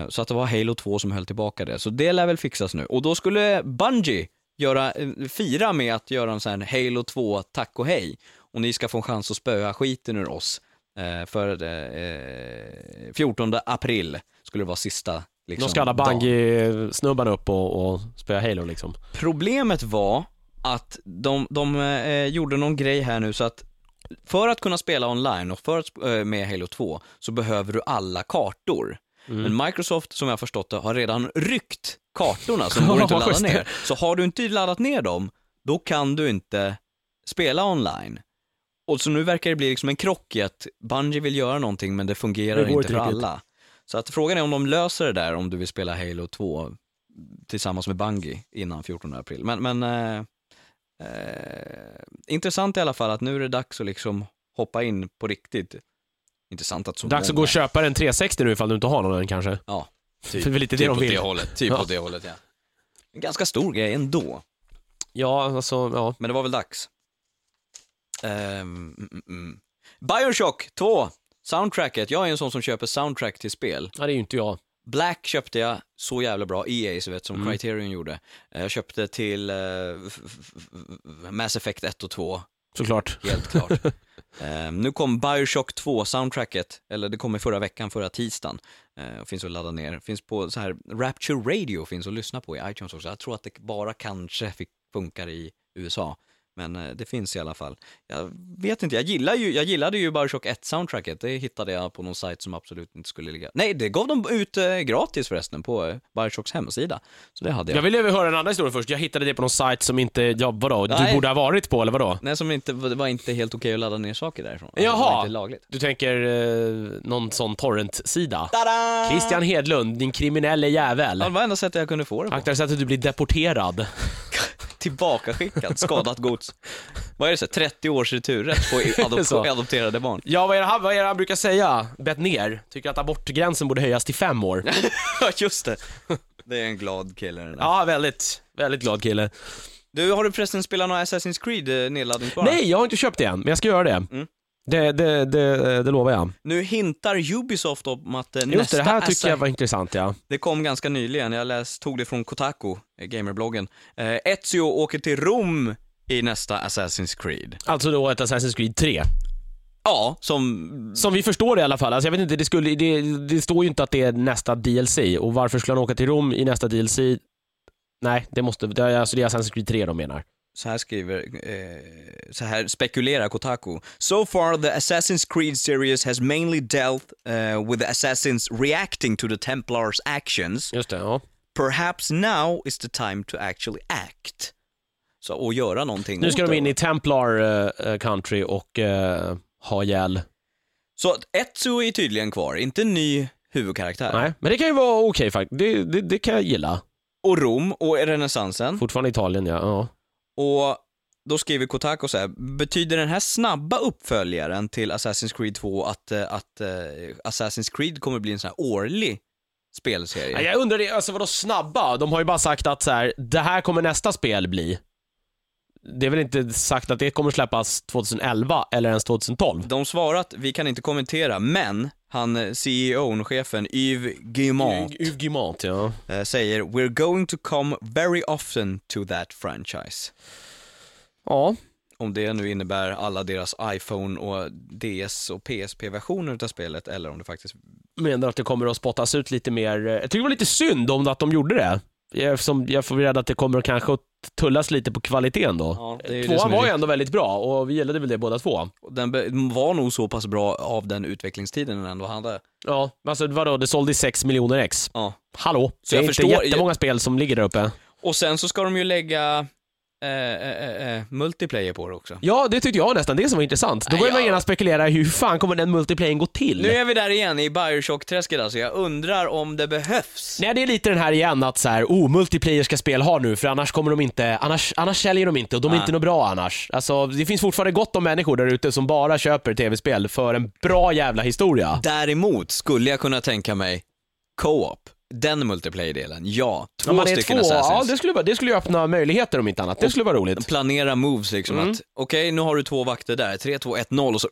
Eh, så att det var Halo 2 som höll tillbaka det. Så det lär väl fixas nu. Och då skulle Bungie göra, eh, fira med att göra en sån här Halo 2 tack och hej. Och ni ska få en chans att spöa skiten ur oss. Eh, för eh, 14 april skulle det vara sista liksom, Då ska alla dagen. Bungie-snubbarna upp och, och spela Halo liksom. Problemet var att de, de eh, gjorde någon grej här nu så att för att kunna spela online och för att, eh, med Halo 2 så behöver du alla kartor. Mm. Men Microsoft, som jag har förstått det, har redan ryckt kartorna som går (laughs) inte att ladda ner. Så har du inte laddat ner dem, då kan du inte spela online. Och så nu verkar det bli liksom en krock i att Bungie vill göra någonting men det fungerar Det inte för riktigt. alla. Så att frågan är om de löser det där om du vill spela Halo 2 tillsammans med Bungie innan 14 april. Men, men eh, eh, intressant i alla fall att nu är det dags att liksom hoppa in på riktigt. Intressant att så Dags att många- gå och köpa en 360 nu ifall du inte har någon än kanske. Ja, För det är lite det typ de åt vill. det hållet. Typ Ja. åt det hållet ja. En ganska stor grej ändå, Ja, alltså, ja. men det var väl dags. Mm, mm. Bioshock 2, soundtracket. Jag är en sån som köper soundtrack till spel. ja det är ju inte jag. Black köpte jag, så jävla bra, EA så vet som Mm. Criterion gjorde. Eh, Jag köpte till f- Mass Effect 1 och 2, Såklart. helt klart. (laughs) Eh, nu kom Bioshock 2 soundtracket, eller det kom i förra veckan, förra tisdagen. Och finns att ladda ner. Finns på så här, Rapture Radio finns att lyssna på i iTunes också. Jag tror att det bara kanske fick, funkar i USA. Men eh, det finns i alla fall. Jag vet inte, jag, gillar ju, jag gillade ju Bioshock 1-soundtracket. Det hittade jag på någon sajt som absolut inte skulle ligga... Nej, det gav de ut eh, gratis förresten på eh, Bioshocks hemsida. Så det hade jag. Jag vill ju höra en annan historia först. Jag hittade det på någon sajt som inte, ja vadå, du Nej. borde ha varit på eller vadå? Nej, som inte, det var inte helt okej att ladda ner saker därifrån. Alltså, Det var Jaha, inte lagligt. du tänker eh, någon sån torrent-sida? Tada! Christian Hedlund, din kriminelle jävel. Ja, det var enda sättet jag kunde få det på. Akta så att du blir deporterad. (laughs) Tillbakaskickat, skadat gods. Vad är det så? 30 års returrätt på (laughs) adop- Så. adopterade barn. Ja, vad är, det, han- vad är det han brukar säga? Bett ner. Tycker att abortgränsen borde höjas till fem år. (laughs) Ja, just det. Det är en glad kille den där. Ja, väldigt, väldigt glad kille. Du, har du förresten spelat några Assassin's Creed eh, nedladdningsbara? Nej, jag har inte köpt det än, men jag ska göra det. Det, det, det, det lovar jag. Nu hintar Ubisoft om att eh, Just nästa det, det här tycker jag var intressant ja. Det kom ganska nyligen, jag läst, tog det från Kotaku, eh, gamerbloggen. Eh, Ezio åker till Rom i nästa Assassin's Creed. Alltså då ett Assassin's Creed 3. Ja, som... Som vi förstår det i alla fall. Alltså jag vet inte, det, skulle, det, det står ju inte att det är nästa DLC. Och varför skulle han åka till Rom i nästa DLC? Nej, det måste, det alltså det är Assassin's Creed 3 de menar. Så här skriver, eh, så här spekulerar Kotaku. So far the Assassin's Creed series has mainly dealt eh, with the assassins reacting to the Templars actions. Just det, ja. Perhaps now is the time to actually act. Så, och göra någonting Nu ska de in i Templar eh, Country och eh, ha ihjäl... Så Ezio är tydligen kvar, inte ny huvudkaraktär. Nej, men det kan ju vara okej faktiskt. Det, det, det kan jag gilla. Och Rom och renässansen. Fortfarande Italien, ja. ja. Och då skriver Kotako så här, betyder den här snabba uppföljaren till Assassin's Creed 2 att, eh, att uh, Assassin's Creed kommer bli en sån här årlig spelserie? Ja, Jag undrar, det, alltså vadå snabba? De har ju bara sagt att så här, det här kommer nästa spel bli. Det är väl inte sagt att det kommer släppas 2011 eller ens 2012? De svarar att vi kan inte kommentera, men han, eh, CEO, chefen Yves Guillemot, Yves Guillemot, ja. eh, säger “We're going to come very often to that franchise”. Ja, Om det nu innebär alla deras iPhone och DS och PSP-versioner utav spelet, eller om det faktiskt... menar att det kommer att spottas ut lite mer. eh, Jag tycker det var lite synd om att de gjorde det. Eftersom jag får rädd att det kommer kanske att tullas lite på kvaliteten då. Ja, Tvåan var ju ändå väldigt bra och vi gillade väl det båda två. Den var nog så pass bra av den utvecklingstiden den ändå hade. Ja, alltså vadå, det sålde i 6 miljoner ex. Ja. Hallå? Så det är jag inte förstår- jättemånga spel som ligger där uppe. Och sen så ska de ju lägga eh, eh, eh, multiplayer på det också. Ja, det tyckte jag nästan, det som var intressant. Då börjar man genast spekulera, hur fan kommer den multiplayern gå till? Nu är vi där igen i Bioshock-träsket alltså, jag undrar om det behövs. Nej, det är lite den här igen att så här, oh, multiplayer ska spel ha nu, för annars kommer de inte, annars, annars säljer de inte och de är Nej. inte något bra annars. Alltså, det finns fortfarande gott om människor där ute som bara köper tv-spel för en bra jävla historia. Däremot skulle jag kunna tänka mig co-op, den multiplayer-delen, ja. Två man är stycken två, assassins. ja, det skulle, det skulle ju öppna möjligheter om inte annat. Det skulle vara roligt. Planera moves liksom Mm. att, okej nu har du två vakter där, 3, 2, 1, 0 och så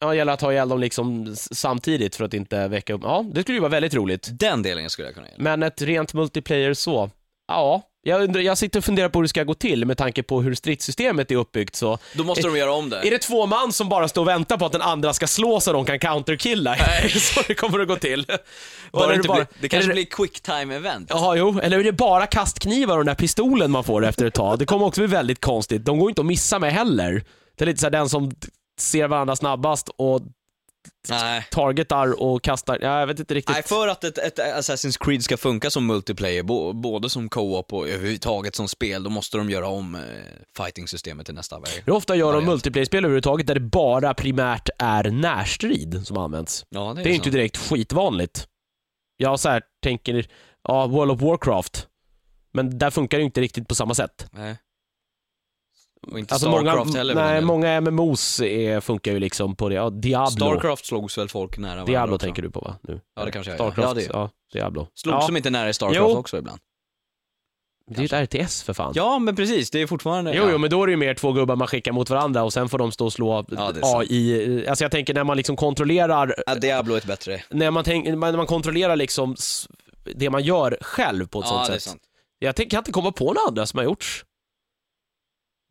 Ja, det gäller att ha ihjäl dem liksom samtidigt för att inte väcka upp. Ja, det skulle ju vara väldigt roligt. Den delen skulle jag kunna gilla. Men ett rent multiplayer så, ja. Jag, undrar, jag sitter och funderar på hur det ska gå till med tanke på hur stridssystemet är uppbyggt så. Då måste de göra om det. Är det två man som bara står och väntar på att den andra ska slå så de kan counterkilla? (laughs) så det kommer att gå till? Bara är inte bara- bli, det kanske är blir quick time event. Jaha, jo. Eller är det bara kastknivar och den där pistolen man får efter ett tag? Det kommer också bli väldigt konstigt. De går inte att missa med heller. Det är lite så här den som ser varandra snabbast och Nej. targetar och kastar, ja, jag vet inte riktigt. Nej, för att ett, ett Assassin's Creed ska funka som multiplayer, bo, både som co-op och överhuvudtaget som spel, då måste de göra om eh, fighting-systemet till nästa väg. Hur ofta gör de multiplayer-spel överhuvudtaget där det bara primärt är närstrid som används? Ja, det Det är inte så. direkt skitvanligt. Jag så här tänker, ja, World of Warcraft. Men där funkar det inte riktigt på samma sätt. Nej. Och inte Alltså Starcraft många, heller. Nej, många MMOs är, funkar ju liksom på det. Ja, Diablo. Starcraft slogs väl folk nära varandra Diablo också. tänker du på va? Nu. Ja, det kanske jag gör. Starcraft, Ja, det- ja, Diablo. Slogs ja, som inte nära i Starcraft Jo. också ibland. Det är ju ett RTS för fan. Ja, men precis. Det är fortfarande... Jo, ja. jo, men då är det ju mer två gubbar man skickar mot varandra och sen får de stå och slå Ja. AI. Alltså jag tänker när man liksom kontrollerar, Ja, Diablo är ett bättre. när man, tänk, när man kontrollerar liksom det man gör själv på ett Ja, sånt sätt. sant. Jag kan inte komma på några andra som har gjorts.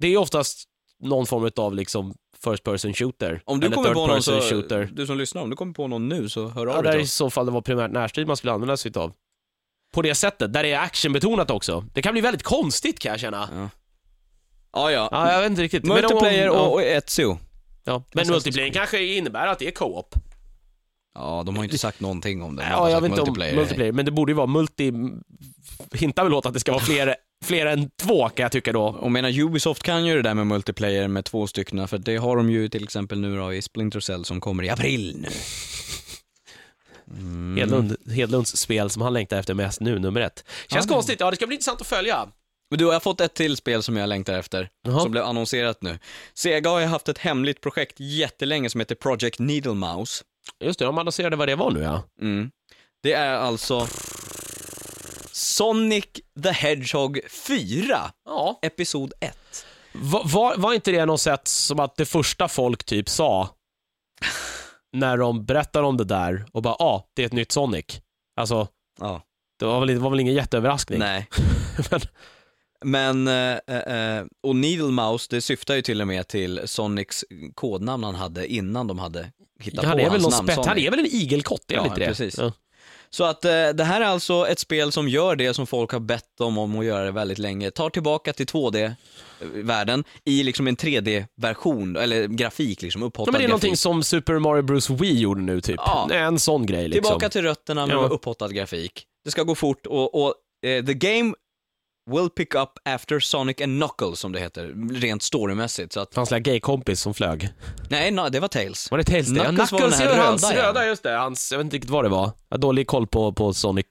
Det är oftast någon form av liksom first person shooter. Om du eller kommer på någon så, shooter. du som lyssnar, om du kommer på någon nu så hör av Ja, dig där till i oss. så fall det var primärt närstrid man skulle använda sig utav. På det sättet, där det är actionbetonat också. Det kan bli väldigt konstigt kan jag känna. Ja, ja. ja. Ja, jag vet inte riktigt. Men om- Multiplayer ja, och, och Ezio. ja. Men multiplayer kanske innebär att det är co-op. Ja, de har ju inte sagt någonting om det. De Ja, jag vet inte om multiplayer, men det borde ju vara multi... Hintar väl åt att det ska vara fler, fler än två kan jag tycka då. Och menar Ubisoft kan ju det där med multiplayer med två stycken, för det har de ju till exempel nu då i Splinter Cell som kommer i april nu. Mm. Hedlund, Hedlunds spel som han längtar efter mest nu, nummer ett. Känns Ja. konstigt, ja det ska bli intressant att följa. Men du, jag har fått ett till spel som jag längtar efter, Jaha. som blev annonserat nu. Sega har ju haft ett hemligt projekt jättelänge som heter Project Needle Mouse. Just det, de annonserade vad det var nu ja. Mm. Det är alltså Sonic the Hedgehog 4, Ja. Episod 1. Var, var, var inte det något sätt som att det första folk typ sa när de berättade om det där och bara ja, ah, det är ett nytt Sonic. Alltså, Ja. det var väl, det var väl ingen jätteöverraskning. Nej. (laughs) Men- Men, eh, eh, och Needle Mouse, det syftar ju till och med till Sonics kodnamn han hade innan de hade hittat han på är hans namn spett, han är väl en igelkott, är Ja, inte det? precis. Ja. Så att eh, det här är alltså ett spel som gör det som folk har bett dem om att göra det väldigt länge. Tar tillbaka till 2D-världen i liksom en 3D-version, eller grafik liksom, upphottad Ja, men det är någonting grafik. som Super Mario Bros Wii gjorde nu typ. Ja. En sån grej liksom. Tillbaka till rötterna med Ja. upphottad grafik. Det ska gå fort och, och eh, the game will pick up after Sonic and Knuckles som det heter, rent storymässigt. Så att, Hans lilla gaykompis som flög. nej, no, det var Tails. Var det Tails det? Ja, Knuckles var den Knuckles här hans röda, just det. Hans, jag vet inte riktigt vad det var. Jag har dålig koll på, på Sonic.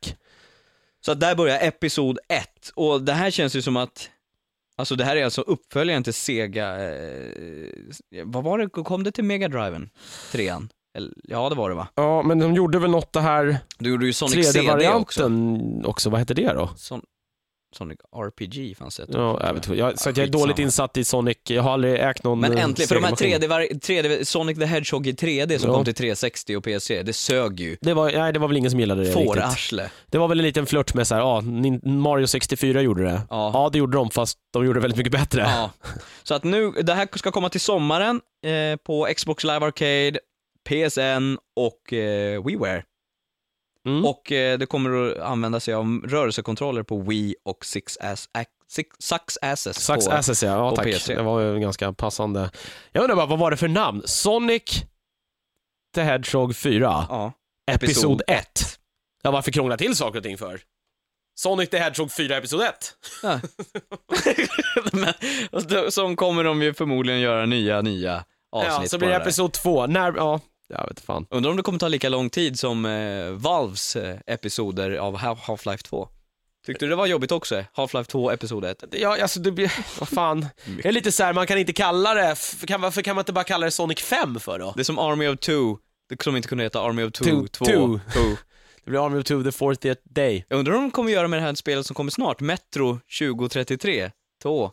Så att där börjar episod 1 och det här känns ju som att Alltså det här är alltså uppföljaren till Sega, eh, vad var det, kom det till Mega Driven? Trean? Eller, ja det var det va? Ja, men de gjorde väl något det här Du gjorde ju Sonic CD också. 3D-varianten också. Vad hette det då? Son, Sonic RPG fanns ett Ja, också, jag vet inte. Jag, så jag är dåligt insatt i Sonic. Jag har aldrig ägt någon Men eh, äntligen, för de här Sega-maskin. 3D, var- 3D, Sonic the Hedgehog i 3D som Ja. kom till 360 och PS3, det sög ju. Det var, nej, det var väl ingen som gillade det riktigt. Fårarsle. Det var väl en liten flört med så här, ja, Mario 64 gjorde det. Ja. Ja, det gjorde de, fast de gjorde det väldigt mycket bättre. Ja. Så att nu, det här ska komma till sommaren eh, på Xbox Live Arcade, PSN och eh, WiiWare. Mm. Och eh, det kommer att använda sig av rörelsekontroller på Wii och Six, ass, six, Sucks Asses Sax på... Asses ja, ja tack. PS3. Det var ju ganska passande. Jag undrar bara, vad var det för namn? Sonic the Hedgehog 4, Ja. Episod 1. Ja, varför krångla till saker och ting för? Sonic the Hedgehog 4, Episod 1. Ja. (laughs) Men, som kommer de ju förmodligen göra nya, nya avsnitt Ja, så blir det. Episod 2. När, ja, jag vet fan. Undrar om det kommer ta lika lång tid som eh, Valves eh, episoder av Half- Half-Life 2. Tyckte du det var jobbigt också? Half-Life 2, episod 1? Ja, alltså det blir, (laughs) vad fan. Det är lite så här, man kan inte kalla det, kan, varför kan man inte bara kalla det Sonic 5 för då? Det är som Army of Two, det som inte kunde heta Army of Two, Two, 2. two. Two. (laughs) Det blir Army of Two, the 40th day. Jag undrar om de kommer göra med det här spelet som kommer snart, Metro 2033, 2.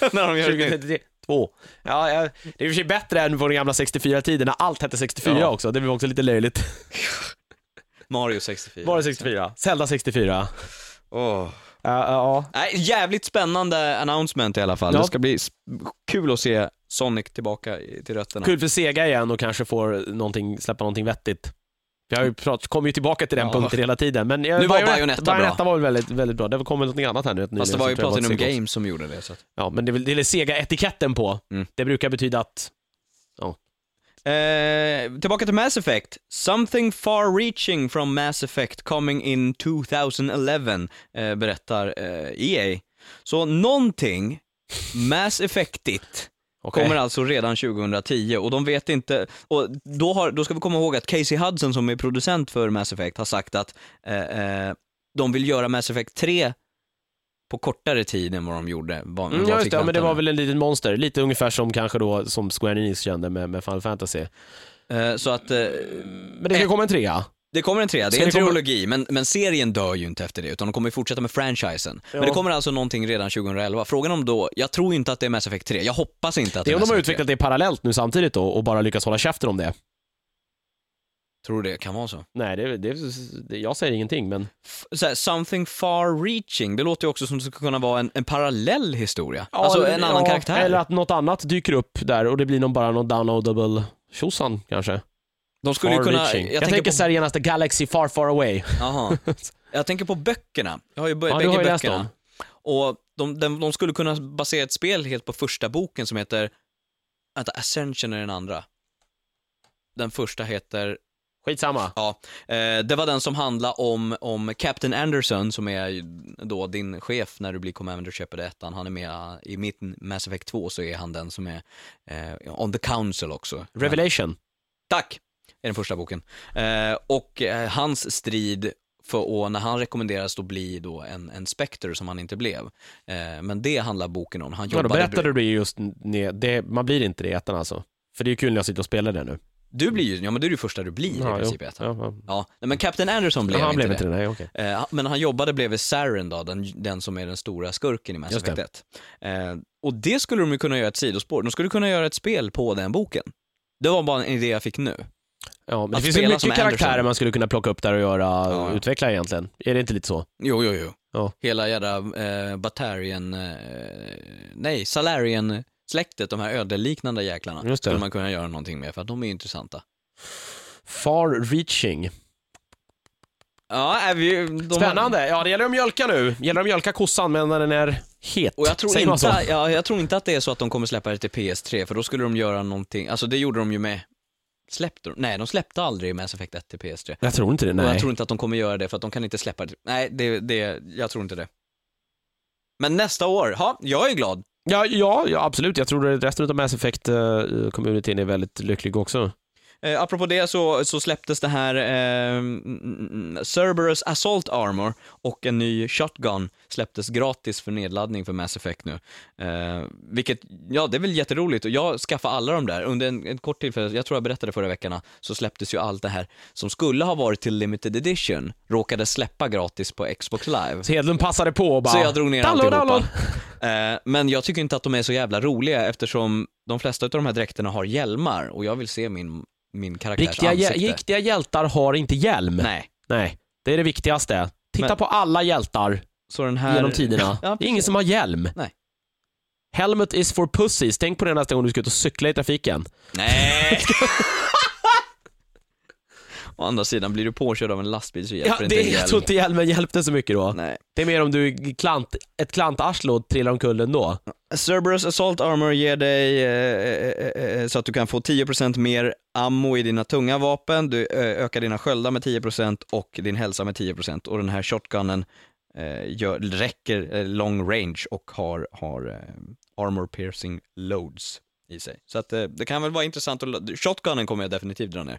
(laughs) När de gör ett nytt. 2033. Två. Ja, ja, det är i och för sig bättre än på den gamla 64-tiden när allt hette 64 Ja. också. Det var också lite löjligt. (laughs) Mario 64. Var det 64? Zelda 64. Åh. Ja, ja. Nej, jävligt spännande announcement i alla fall. Ja. Det ska bli s- kul att se Sonic tillbaka i- till rötterna. Kul för Sega igen och kanske får någonting, släppa någonting vettigt. Vi har ju prat, kommer ju tillbaka till den Ja. punkten hela tiden. Men eh, Nu var Bayonetta bra. Bayonetta var väl väldigt, väldigt bra. Det har kommit något annat här nu. Fast det nyligen var ju jag Platinum Games som gjorde det. Så att. Ja, men det är väl är Sega-etiketten på. Mm. Det brukar betyda att Eh, tillbaka till Mass Effect. Something far reaching from Mass Effect coming in 2011, eh, berättar eh, EA. Så någonting Mass Effectigt Okej. kommer alltså redan 2010 och de vet inte, och då, har, då ska vi komma ihåg att Casey Hudson som är producent för Mass Effect har sagt att eh, eh, de vill göra Mass Effect 3 på kortare tid än vad de gjorde. Vad, Mm, ja, just det, ja, men det var väl en liten monster, lite ungefär som kanske då som Square Enix kände med, med Final Fantasy. Eh, så att eh, Men det ska komma en trea. Det kommer en trea, det är en trilogi, men, men serien dör ju inte efter det, utan de kommer ju fortsätta med franchisen. Men det kommer alltså någonting redan 2011. Frågan om då, jag tror inte att det är Mass Effect 3, jag hoppas inte att Det det är är om de har Effect 3. utvecklat det parallellt nu samtidigt då och bara lyckas hålla käften om det. Tror du det kan vara så? Nej, det, det, det, jag säger ingenting men... F- här, something far reaching, det låter ju också som det skulle kunna vara en, en parallell historia. alltså en annan ja, karaktär. Eller att något annat dyker upp där och det blir någon, bara någon downloadable tjosan kanske. De skulle ju Far kunna, reaching. jag, Jag, tänker tänker på, så här genaste Galaxy Far Far Away. Aha. (laughs) jag tänker på böckerna. Jag har ju Ja, bägge har ju läst böckerna. dem. Och de, de, de skulle kunna basera ett spel helt på första boken som heter, vänta, Ascension är den andra. Den första heter Skitsamma. Ja, eh, det var den som handlade om, om Captain Anderson som är då din chef när du blir Commander köper ettan. Han är med i mitt Mass Effect 2 så är han den som är eh, on the council också. Revelation. Tack! Är den första boken. Eh, och eh, hans strid för, och när han rekommenderas då bli då en, en Spectre som han inte blev. Eh, men det handlar boken om. Han Ja, då berättade du just ne, det, man blir inte det i ettan alltså. För det är ju kul när jag sitter och spelar det nu. Du blir ju, ja men det är det första du blir i Ja, princip i jo. ettan. Ja, ja. Ja, men Captain Anderson blev han inte blev det. inte det, nej okej. Eh, men han jobbade bredvid Saren då, den, den som är den stora skurken i Mass Just det. Effect 1. Eh, och det skulle de ju kunna göra ett sidospår. De skulle kunna göra ett spel på den boken. Det var bara en idé jag fick nu. Ja, men det Att finns ju mycket karaktärer Anderson. man skulle kunna plocka upp där och göra, Ja. utveckla egentligen. Är det inte lite så? Jo, jo, jo. Ja. Hela jävla eh, Batarian, eh, nej, Salarian-släktet, de här ödeliknande jäklarna, Just det. skulle man kunna göra någonting med för att de är intressanta. Far reaching. Ja, är vi, de Spännande. Ja, det gäller att mjölka nu. Det gäller att mjölka kossan men när den är het. Och jag tror, Säger inte, ja, jag tror inte att det är så att de kommer släppa det till PS3, för då skulle de göra någonting, alltså det gjorde de ju med, släppte de? Nej, de släppte aldrig Mass Effect 1 till PS3. Jag tror inte det, Och nej. jag tror inte att de kommer göra det för att de kan inte släppa det. Nej, det, det, jag tror inte det. Men nästa år, ja, jag är glad. Ja, ja, ja, absolut. Jag tror att resten av Mass Effect-communityn är väldigt lycklig också. Eh, apropå det så, så släpptes det här eh, mm, Cerberus Assault Armor och en ny Shotgun släpptes gratis för nedladdning för Mass Effect nu. Eh, vilket, ja det är väl jätteroligt och jag skaffade alla de där under en, en kort tillfälle, jag tror jag berättade förra veckan, så släpptes ju allt det här som skulle ha varit till limited edition, råkade släppa gratis på Xbox Live. Så Hedlund passade på och bara... Så jag drog ner Download, alltihopa. download. (laughs) Eh, men jag tycker inte att de är så jävla roliga eftersom de flesta av de här dräkterna har hjälmar och jag vill se min, min karaktärs Riktiga, hjä- ansikte. riktiga hjältar har inte hjälm. Nej. Nej, det är det viktigaste. Titta Men- på alla hjältar Så den här... genom tiderna. (laughs) Ja, det är ingen som har hjälm. Nej. Helmet is for pussies. Tänk på det nästa gång du ska ut och cykla i trafiken. Nej! (laughs) Å andra sidan, blir du påkörd av en lastbil så hjälper Ja, inte det, en jag tror inte hjälmen hjälpte så mycket då. Nej. Det är mer om du är klant, ett klantarsle och trillar omkull ändå. Cerberus Assault Armor ger dig eh, eh, eh, så att du kan få 10% mer ammo i dina tunga vapen, du eh, ökar dina sköldar med 10% och din hälsa med 10% och den här shotgunnen eh, gör, räcker eh, long range och har, har eh, armor piercing loads i sig. Så att eh, det kan väl vara intressant att, shotgunnen kommer jag definitivt dra ner.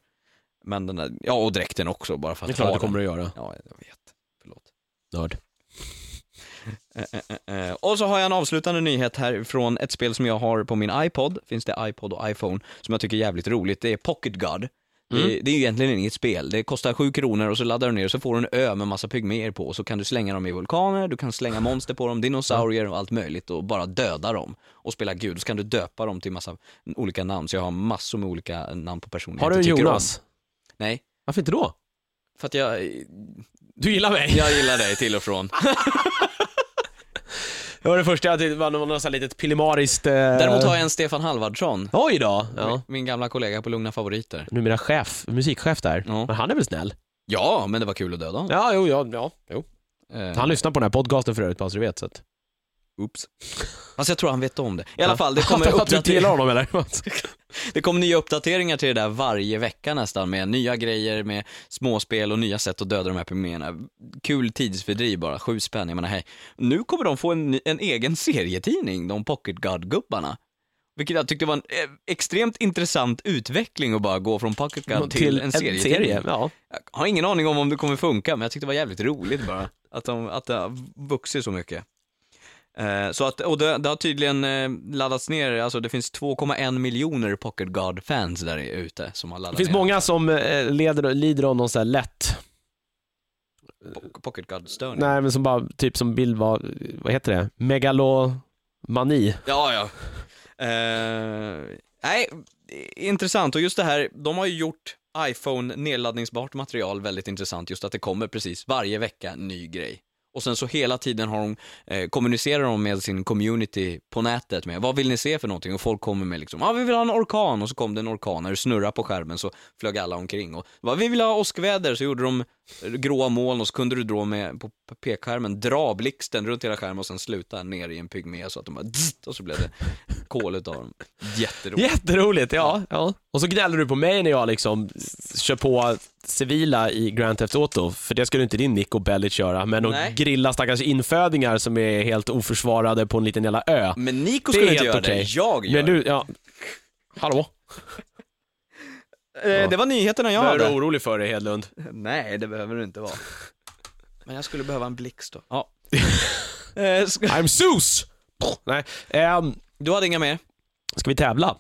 Men den där, ja och dräkten också bara för att Det är klart ha att du kommer att göra. Ja, jag vet. Förlåt. Nörd. Eh, eh, eh, Och så har jag en avslutande nyhet här från ett spel som jag har på min iPod, finns det iPod och iPhone, som jag tycker är jävligt roligt. Det är Pocket God. Det, det är ju egentligen inget spel. Det kostar 7 kronor och så laddar du ner och så får du en ö med massa pygméer på och så kan du slänga dem i vulkaner, du kan slänga monster på dem, dinosaurier och allt möjligt och bara döda dem och spela gud. Så kan du döpa dem till massa olika namn, så jag har massor med olika namn på personer Har jag du inte tycker om. Jonas? Nej, Varför inte då? för att jag, Du gillar mig? jag gillar dig till och från. (laughs) Det var det första jag tyckte var något sånt litet pillemariskt... Eh... Däremot har jag en Stefan Halvardsson, Oj då! Ja. min gamla kollega på Lugna Favoriter. Numera chef, musikchef där. Ja. Men han är väl snäll? Ja, men det var kul att döda honom. Ja, jo, ja, ja, jo. Eh, Han lyssnar på den här podcasten för övrigt, bara så du vet. Så att... Oops. Fast jag tror han vet om det. I alla fall, det kommer, (laughs) Att du inte uppdater- gillar honom eller? (laughs) det kommer nya uppdateringar till det där varje vecka nästan med nya grejer, med småspel och nya sätt att döda de här pygméerna. Kul tidsfördriv bara, sju spänn. Jag menar, hej. Nu kommer de få en, en egen serietidning, de Pocket God-gubbarna. Vilket jag tyckte var en eh, extremt intressant utveckling att bara gå från Pocket God till, en serietidning. serie. Ja. Jag har ingen aning om om det kommer funka, men jag tyckte det var jävligt roligt bara. Att, de, att det har vuxit så mycket. Eh, så att, och det, det har tydligen eh, laddats ner, alltså det finns 2,1 miljoner Pocket God-fans där ute som har laddat Det finns ner. många som eh, leder, lider av någon sån här lätt, Po- Pocket God-störning. nej men som bara, typ som bild var, vad heter det, megalomani. Ja, ja. Eh, nej, intressant. Och just det här, de har ju gjort iPhone nedladdningsbart material väldigt intressant. Just att det kommer precis varje vecka ny grej. Och sen så hela tiden har de, eh, kommunicerar de med sin community på nätet med vad vill ni se för någonting? Och folk kommer med liksom, ja ah, vi vill ha en orkan och så kom det en orkan, när det snurrar på skärmen så flög alla omkring. Och vad vi vill ha åskväder så gjorde de gråa moln och så kunde du då med på pekskärmen dra blixten runt hela skärmen och sen sluta ner i en pygmé så att de bara dzzt, och så blev det kol utav dem. Jätteroligt. Jätteroligt, ja, ja. Och så gnäller du på mig när jag liksom kör på civila i Grand Theft Auto, för det skulle inte din Nico Bellic göra, men att Nej. grilla stackars infödingar som är helt oförsvarade på en liten jävla ö. Men Nico Det skulle inte göra okej. det, jag gör Men du, ja. Hallå? Det. Eh, Det var nyheterna jag Jag är hade. orolig för dig Hedlund. (laughs) Nej, det behöver du inte vara. (laughs) Men jag skulle behöva en blixt då. Ja. (laughs) Eh, ska- I'm Zeus! Nej, ehm, Du hade inga mer? ska vi tävla?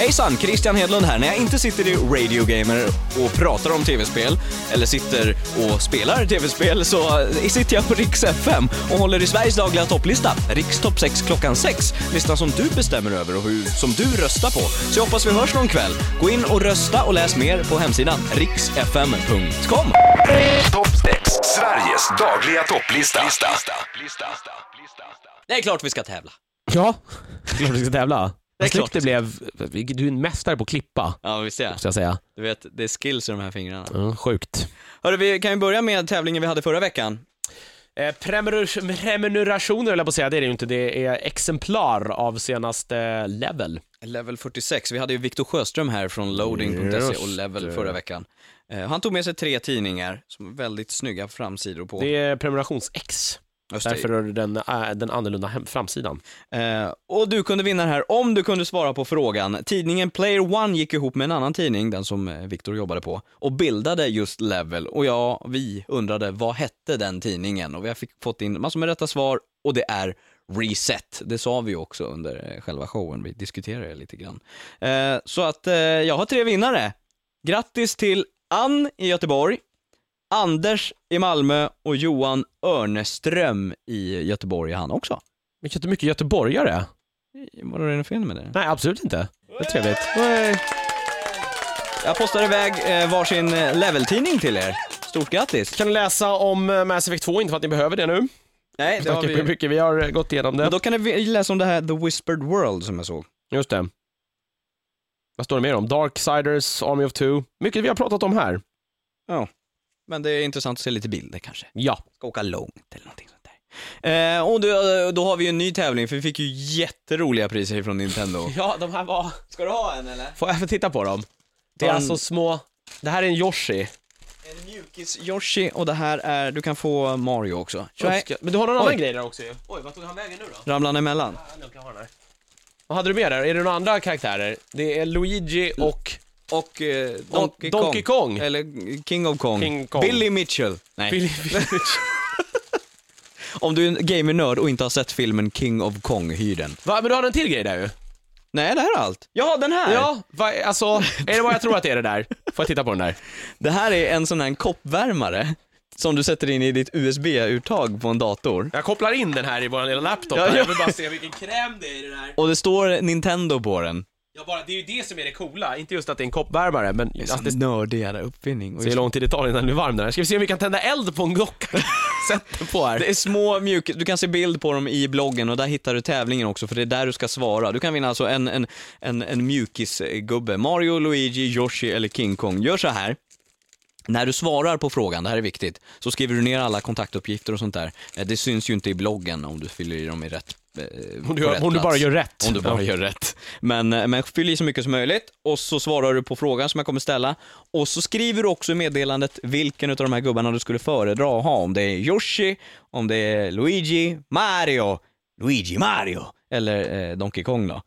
Hejsan, Christian Hedlund här. När jag inte sitter i Radio Gamer och pratar om tv-spel, eller sitter och spelar tv-spel, så eh, sitter jag på Rix FM och håller i Sveriges dagliga topplista, Rix Topp 6 klockan 6. Listan som du bestämmer över och hur, som du röstar på. Så jag hoppas vi hörs någon kväll. Gå in och rösta och läs mer på hemsidan riksfm.com. Topp 6. Sveriges dagliga topplista. Det är klart vi ska tävla. Ja, klart vi ska tävla. Det är Vad snyggt klart. det blev. Du är en mästare på att klippa, Ja, visst är måste jag säga. Du vet, det är skills i de här fingrarna. Mm, sjukt. Hörru, vi kan ju börja med tävlingen vi hade förra veckan. Eh, prenumer- prenumerationer höll jag på att säga, det är det ju inte. Det är exemplar av senaste level. Level 46. Vi hade ju Viktor Sjöström här från loading.se och Just Level det. förra veckan. Eh, Han tog med sig tre tidningar som är väldigt snygga framsidor på. Det är prenumerations-X. Just det. Därför är det den, äh, den annorlunda hem- framsidan. Eh, och du kunde vinna den här om du kunde svara på frågan. Tidningen Player One gick ihop med en annan tidning, den som eh, Viktor jobbade på, och bildade just Level. Och ja, vi undrade vad hette den tidningen? Och vi har fick, fått in massor med rätta svar och det är Reset. Det sa vi också under eh, själva showen, vi diskuterade det lite grann. Eh, så att eh, jag har tre vinnare. Grattis till Ann i Göteborg, Anders i Malmö och Johan Örneström i Göteborg är han också. Vilket är mycket göteborgare. Var det något fel med det? Nej, absolut inte. Det är trevligt. Jag postar iväg eh, varsin eh, leveltidning till er. Stort grattis! Kan du läsa om eh, Mass Effect 2, inte för att ni behöver det nu. Nej, det har vi... mycket vi har gått igenom det. Men då kan ni läsa om det här The Whispered World som jag såg. Just det. Vad står det mer om? Darksiders, Army of Two. Mycket vi har pratat om här. Men det är intressant att se lite bilder kanske. Ja. Ska åka långt eller någonting sånt där. Eh, och då, då har vi ju en ny tävling, för vi fick ju jätteroliga priser från Nintendo. (laughs) Ja, de här var... Ska du ha en eller? Får jag få titta på dem? Det är Ta en- alltså små... Det här är en Yoshi. En mjukis Yoshi och det här är, du kan få Mario också. Uppska- Men du har någon annan Oj. grej där också ju. Oj, vad tog han vägen nu då? Ramlar emellan. Vad hade du med där? Är det några andra karaktärer? Det är Luigi och Och eh, Donkey, Donkey Kong. Kong. Eller King of Kong. King Kong. Billy Mitchell. Nej. Billy (laughs) Om du är en gamernörd och inte har sett filmen King of Kong, hyr den. Va, men du har en till grej där ju. Nej, det här är allt. Ja, den här! Ja, va, alltså, är det vad jag tror att det är det där? Får jag titta på den där? Det här är en sån här koppvärmare som du sätter in i ditt USB-uttag på en dator. Jag kopplar in den här i vår lilla laptop. Ja, här. ja. Jag vill bara se vilken kräm det är i den här. Och det står Nintendo på den. Ja, bara, det är ju det som är det coola, inte just att det är en koppvärmare, men Det är att sån det nördig jävla uppfinning. Och ser hur lång tid det tar innan den blir varm den här. Ska vi se om vi kan tända eld på en docka? (laughs) Sätt den på här. Det är små mjuk, du kan se bild på dem i bloggen och där hittar du tävlingen också för det är där du ska svara. Du kan vinna alltså en, en, en, en mjukisgubbe. Mario, Luigi, Yoshi eller King Kong. Gör så här. när du svarar på frågan, det här är viktigt, så skriver du ner alla kontaktuppgifter och sånt där. Eh, Det syns ju inte i bloggen om du fyller i dem i rätt Om på du, gör, om du bara gör rätt. Om du bara gör rätt. Men, eh, men fyll i så mycket som möjligt och så svarar du på frågan som jag kommer ställa. Och så skriver du också i meddelandet vilken av de här gubbarna du skulle föredra att ha. Om det är Yoshi, om det är Luigi, Mario, Luigi, Mario eller eh, Donkey Kong då.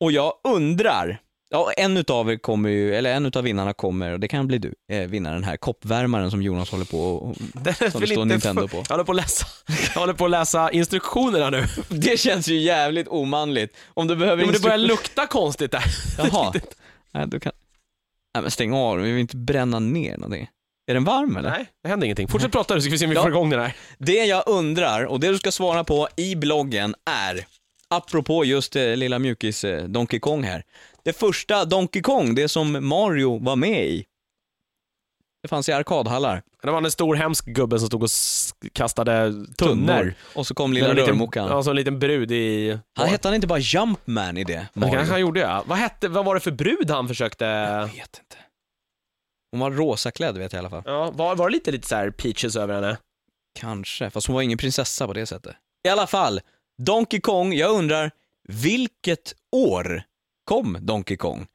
Och jag undrar, ja en utav er kommer ju, eller en utav vinnarna kommer, och det kan bli du, eh, vinna den här koppvärmaren som Jonas håller på och, (laughs) Den som det står inte Nintendo på. Jag håller på att läsa, jag håller på att läsa instruktionerna nu. (laughs) Det känns ju jävligt omanligt. Om du behöver Jo, men det börjar lukta konstigt där. (laughs) Jaha. Nej, du kan... Nej men stäng av vi vill inte bränna ner någonting. Är den varm eller? Nej, det händer ingenting. Fortsätt prata nu så ska vi se om vi Ja. får igång den här. Det jag undrar, och det du ska svara på i bloggen är, apropå just eh, lilla mjukis eh, Donkey Kong här. Det första Donkey Kong, det som Mario var med i. Det fanns i arkadhallar. Det var en stor hemsk gubbe som stod och kastade tunnor. Och så kom lilla rörmokaren. ja, så en liten brud i... Han hette han inte bara Jumpman i det? Det kanske han gjorde ja. Vad hette, vad var det för brud han försökte... Jag vet inte. Hon var rosaklädd vet jag i alla fall. Ja, var, var det lite, lite så här peaches över henne? Kanske, fast hon var ingen prinsessa på det sättet. I alla fall, Donkey Kong, jag undrar, vilket år kom Donkey Kong?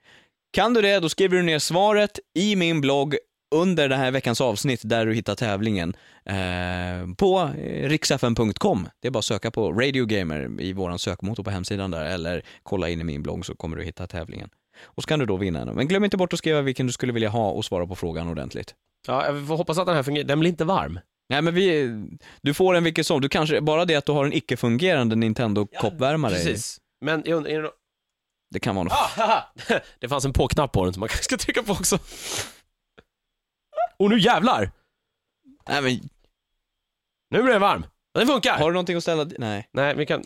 Kan du det, då skriver du ner svaret i min blogg under den här veckans avsnitt där du hittar tävlingen eh, på eh, riksfn.com. Det är bara att söka på Radio Gamer i våran sökmotor på hemsidan där eller kolla in i min blogg så kommer du hitta tävlingen. Och så kan du då vinna den. Men glöm inte bort att skriva vilken du skulle vilja ha och svara på frågan ordentligt. Ja, jag får hoppas att den här fungerar. Den blir inte varm. Nej men vi, du får en vilken som, du kanske, bara det att du har en icke-fungerande Nintendo-koppvärmare, Precis. Men jag undrar... är det det kan vara något. Ah, (laughs) det fanns en på-knapp på den som man (laughs) kanske ska trycka på också. Och nu jävlar! Nej men, Nu blir den varm. Den funkar! har du någonting att ställa? Nej. Nej, vi kan...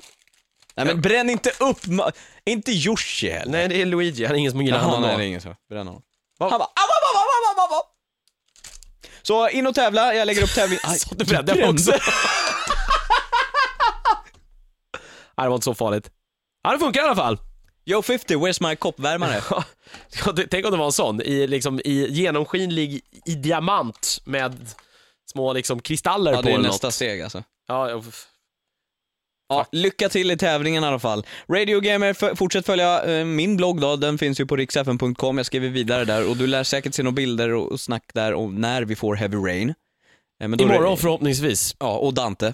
Nej men bränn inte upp, ma- inte Yoshi heller. Nej, det är Luigi. Han är ingen som gillar honom. nej det är ingen så. Bränn honom. Han bara, "Au, au, au, au, au, au, au." Så in och tävla, jag lägger upp tävling... (laughs) Aj, Så du brände jag också. Nej, det var inte så farligt. Ja, det funkar i alla fall. Yo 50, where's my koppvärmare? (laughs) Ja, Tänk om det var en sån, i, liksom, i genomskinlig, i diamant med små liksom, kristaller Ja på det är eller nästa något. steg alltså. Ja, ja, Ja, lycka till i tävlingen i alla fall. Radio Gamer, f- fortsätt följa eh, min blogg då, den finns ju på riksfn.com, jag skriver vidare där och du lär säkert se några bilder och, och snack där om när vi får Heavy Rain. Eh, men då Imorgon förhoppningsvis. Ja, och Dante.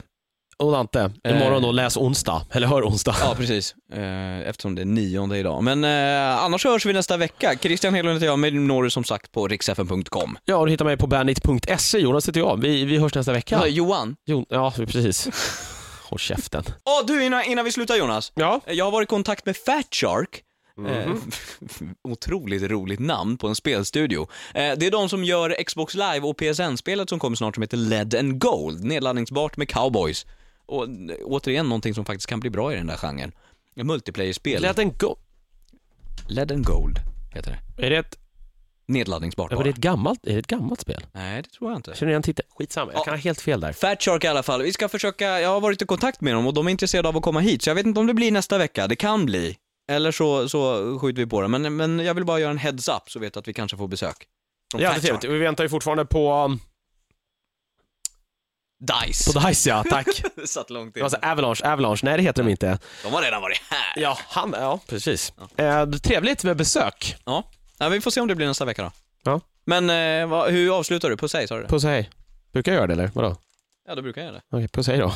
Och Dante, Eh. imorgon då läs onsdag, eller hör onsdag. Ja, precis. Eh, eftersom det är nionde idag. Men eh, annars hörs vi nästa vecka. Christian Hedlund heter jag, mig når du som sagt på riksfn.com. Ja, och du hittar mig på bandit.se, Jonas heter jag. Vi, vi hörs nästa vecka. Ja. Johan. Jo, ja, precis. (laughs) Håll käften. Åh du, innan, innan vi slutar Jonas. Ja. Jag har varit i kontakt med Fat Shark. Mhm. Eh, (laughs) otroligt roligt namn på en spelstudio. Eh, det är de som gör Xbox Live och PSN-spelet som kommer snart som heter Lead and Gold, nedladdningsbart med cowboys. Och återigen någonting som faktiskt kan bli bra i den där genren. Multiplayer-spel. Lät den gå. Lead and Gold heter det. Är det ett, Nedladdningsbart ja, bara. det är ett gammalt, är det ett gammalt spel? Nej, det tror jag inte. Känner igen titeln. Skitsamma, jag Ja. kan ha helt fel där. Fat Shark i alla fall. Vi ska försöka, jag har varit i kontakt med dem och de är intresserade av att komma hit, så jag vet inte om det blir nästa vecka. Det kan bli. Eller så, så skjuter vi på det. Men, men jag vill bara göra en heads up så vet att vi kanske får besök. Från Ja, Fat det är trevligt. Shark. Vi väntar ju fortfarande på, um, Dice. på Dice ja, tack. (laughs) det satt långt in. var så Avalanche, Avalanche, nej det heter de inte. De har redan varit här. Ja, han, ja precis. Eh, trevligt med besök. Ja. ja, vi får se om det blir nästa vecka då. Ja. Men eh, vad, hur avslutar du? Puss hej, sa du det? Puss och hej. Brukar jag göra det eller? Vadå? Ja, då brukar jag göra det. Okej, puss hej då.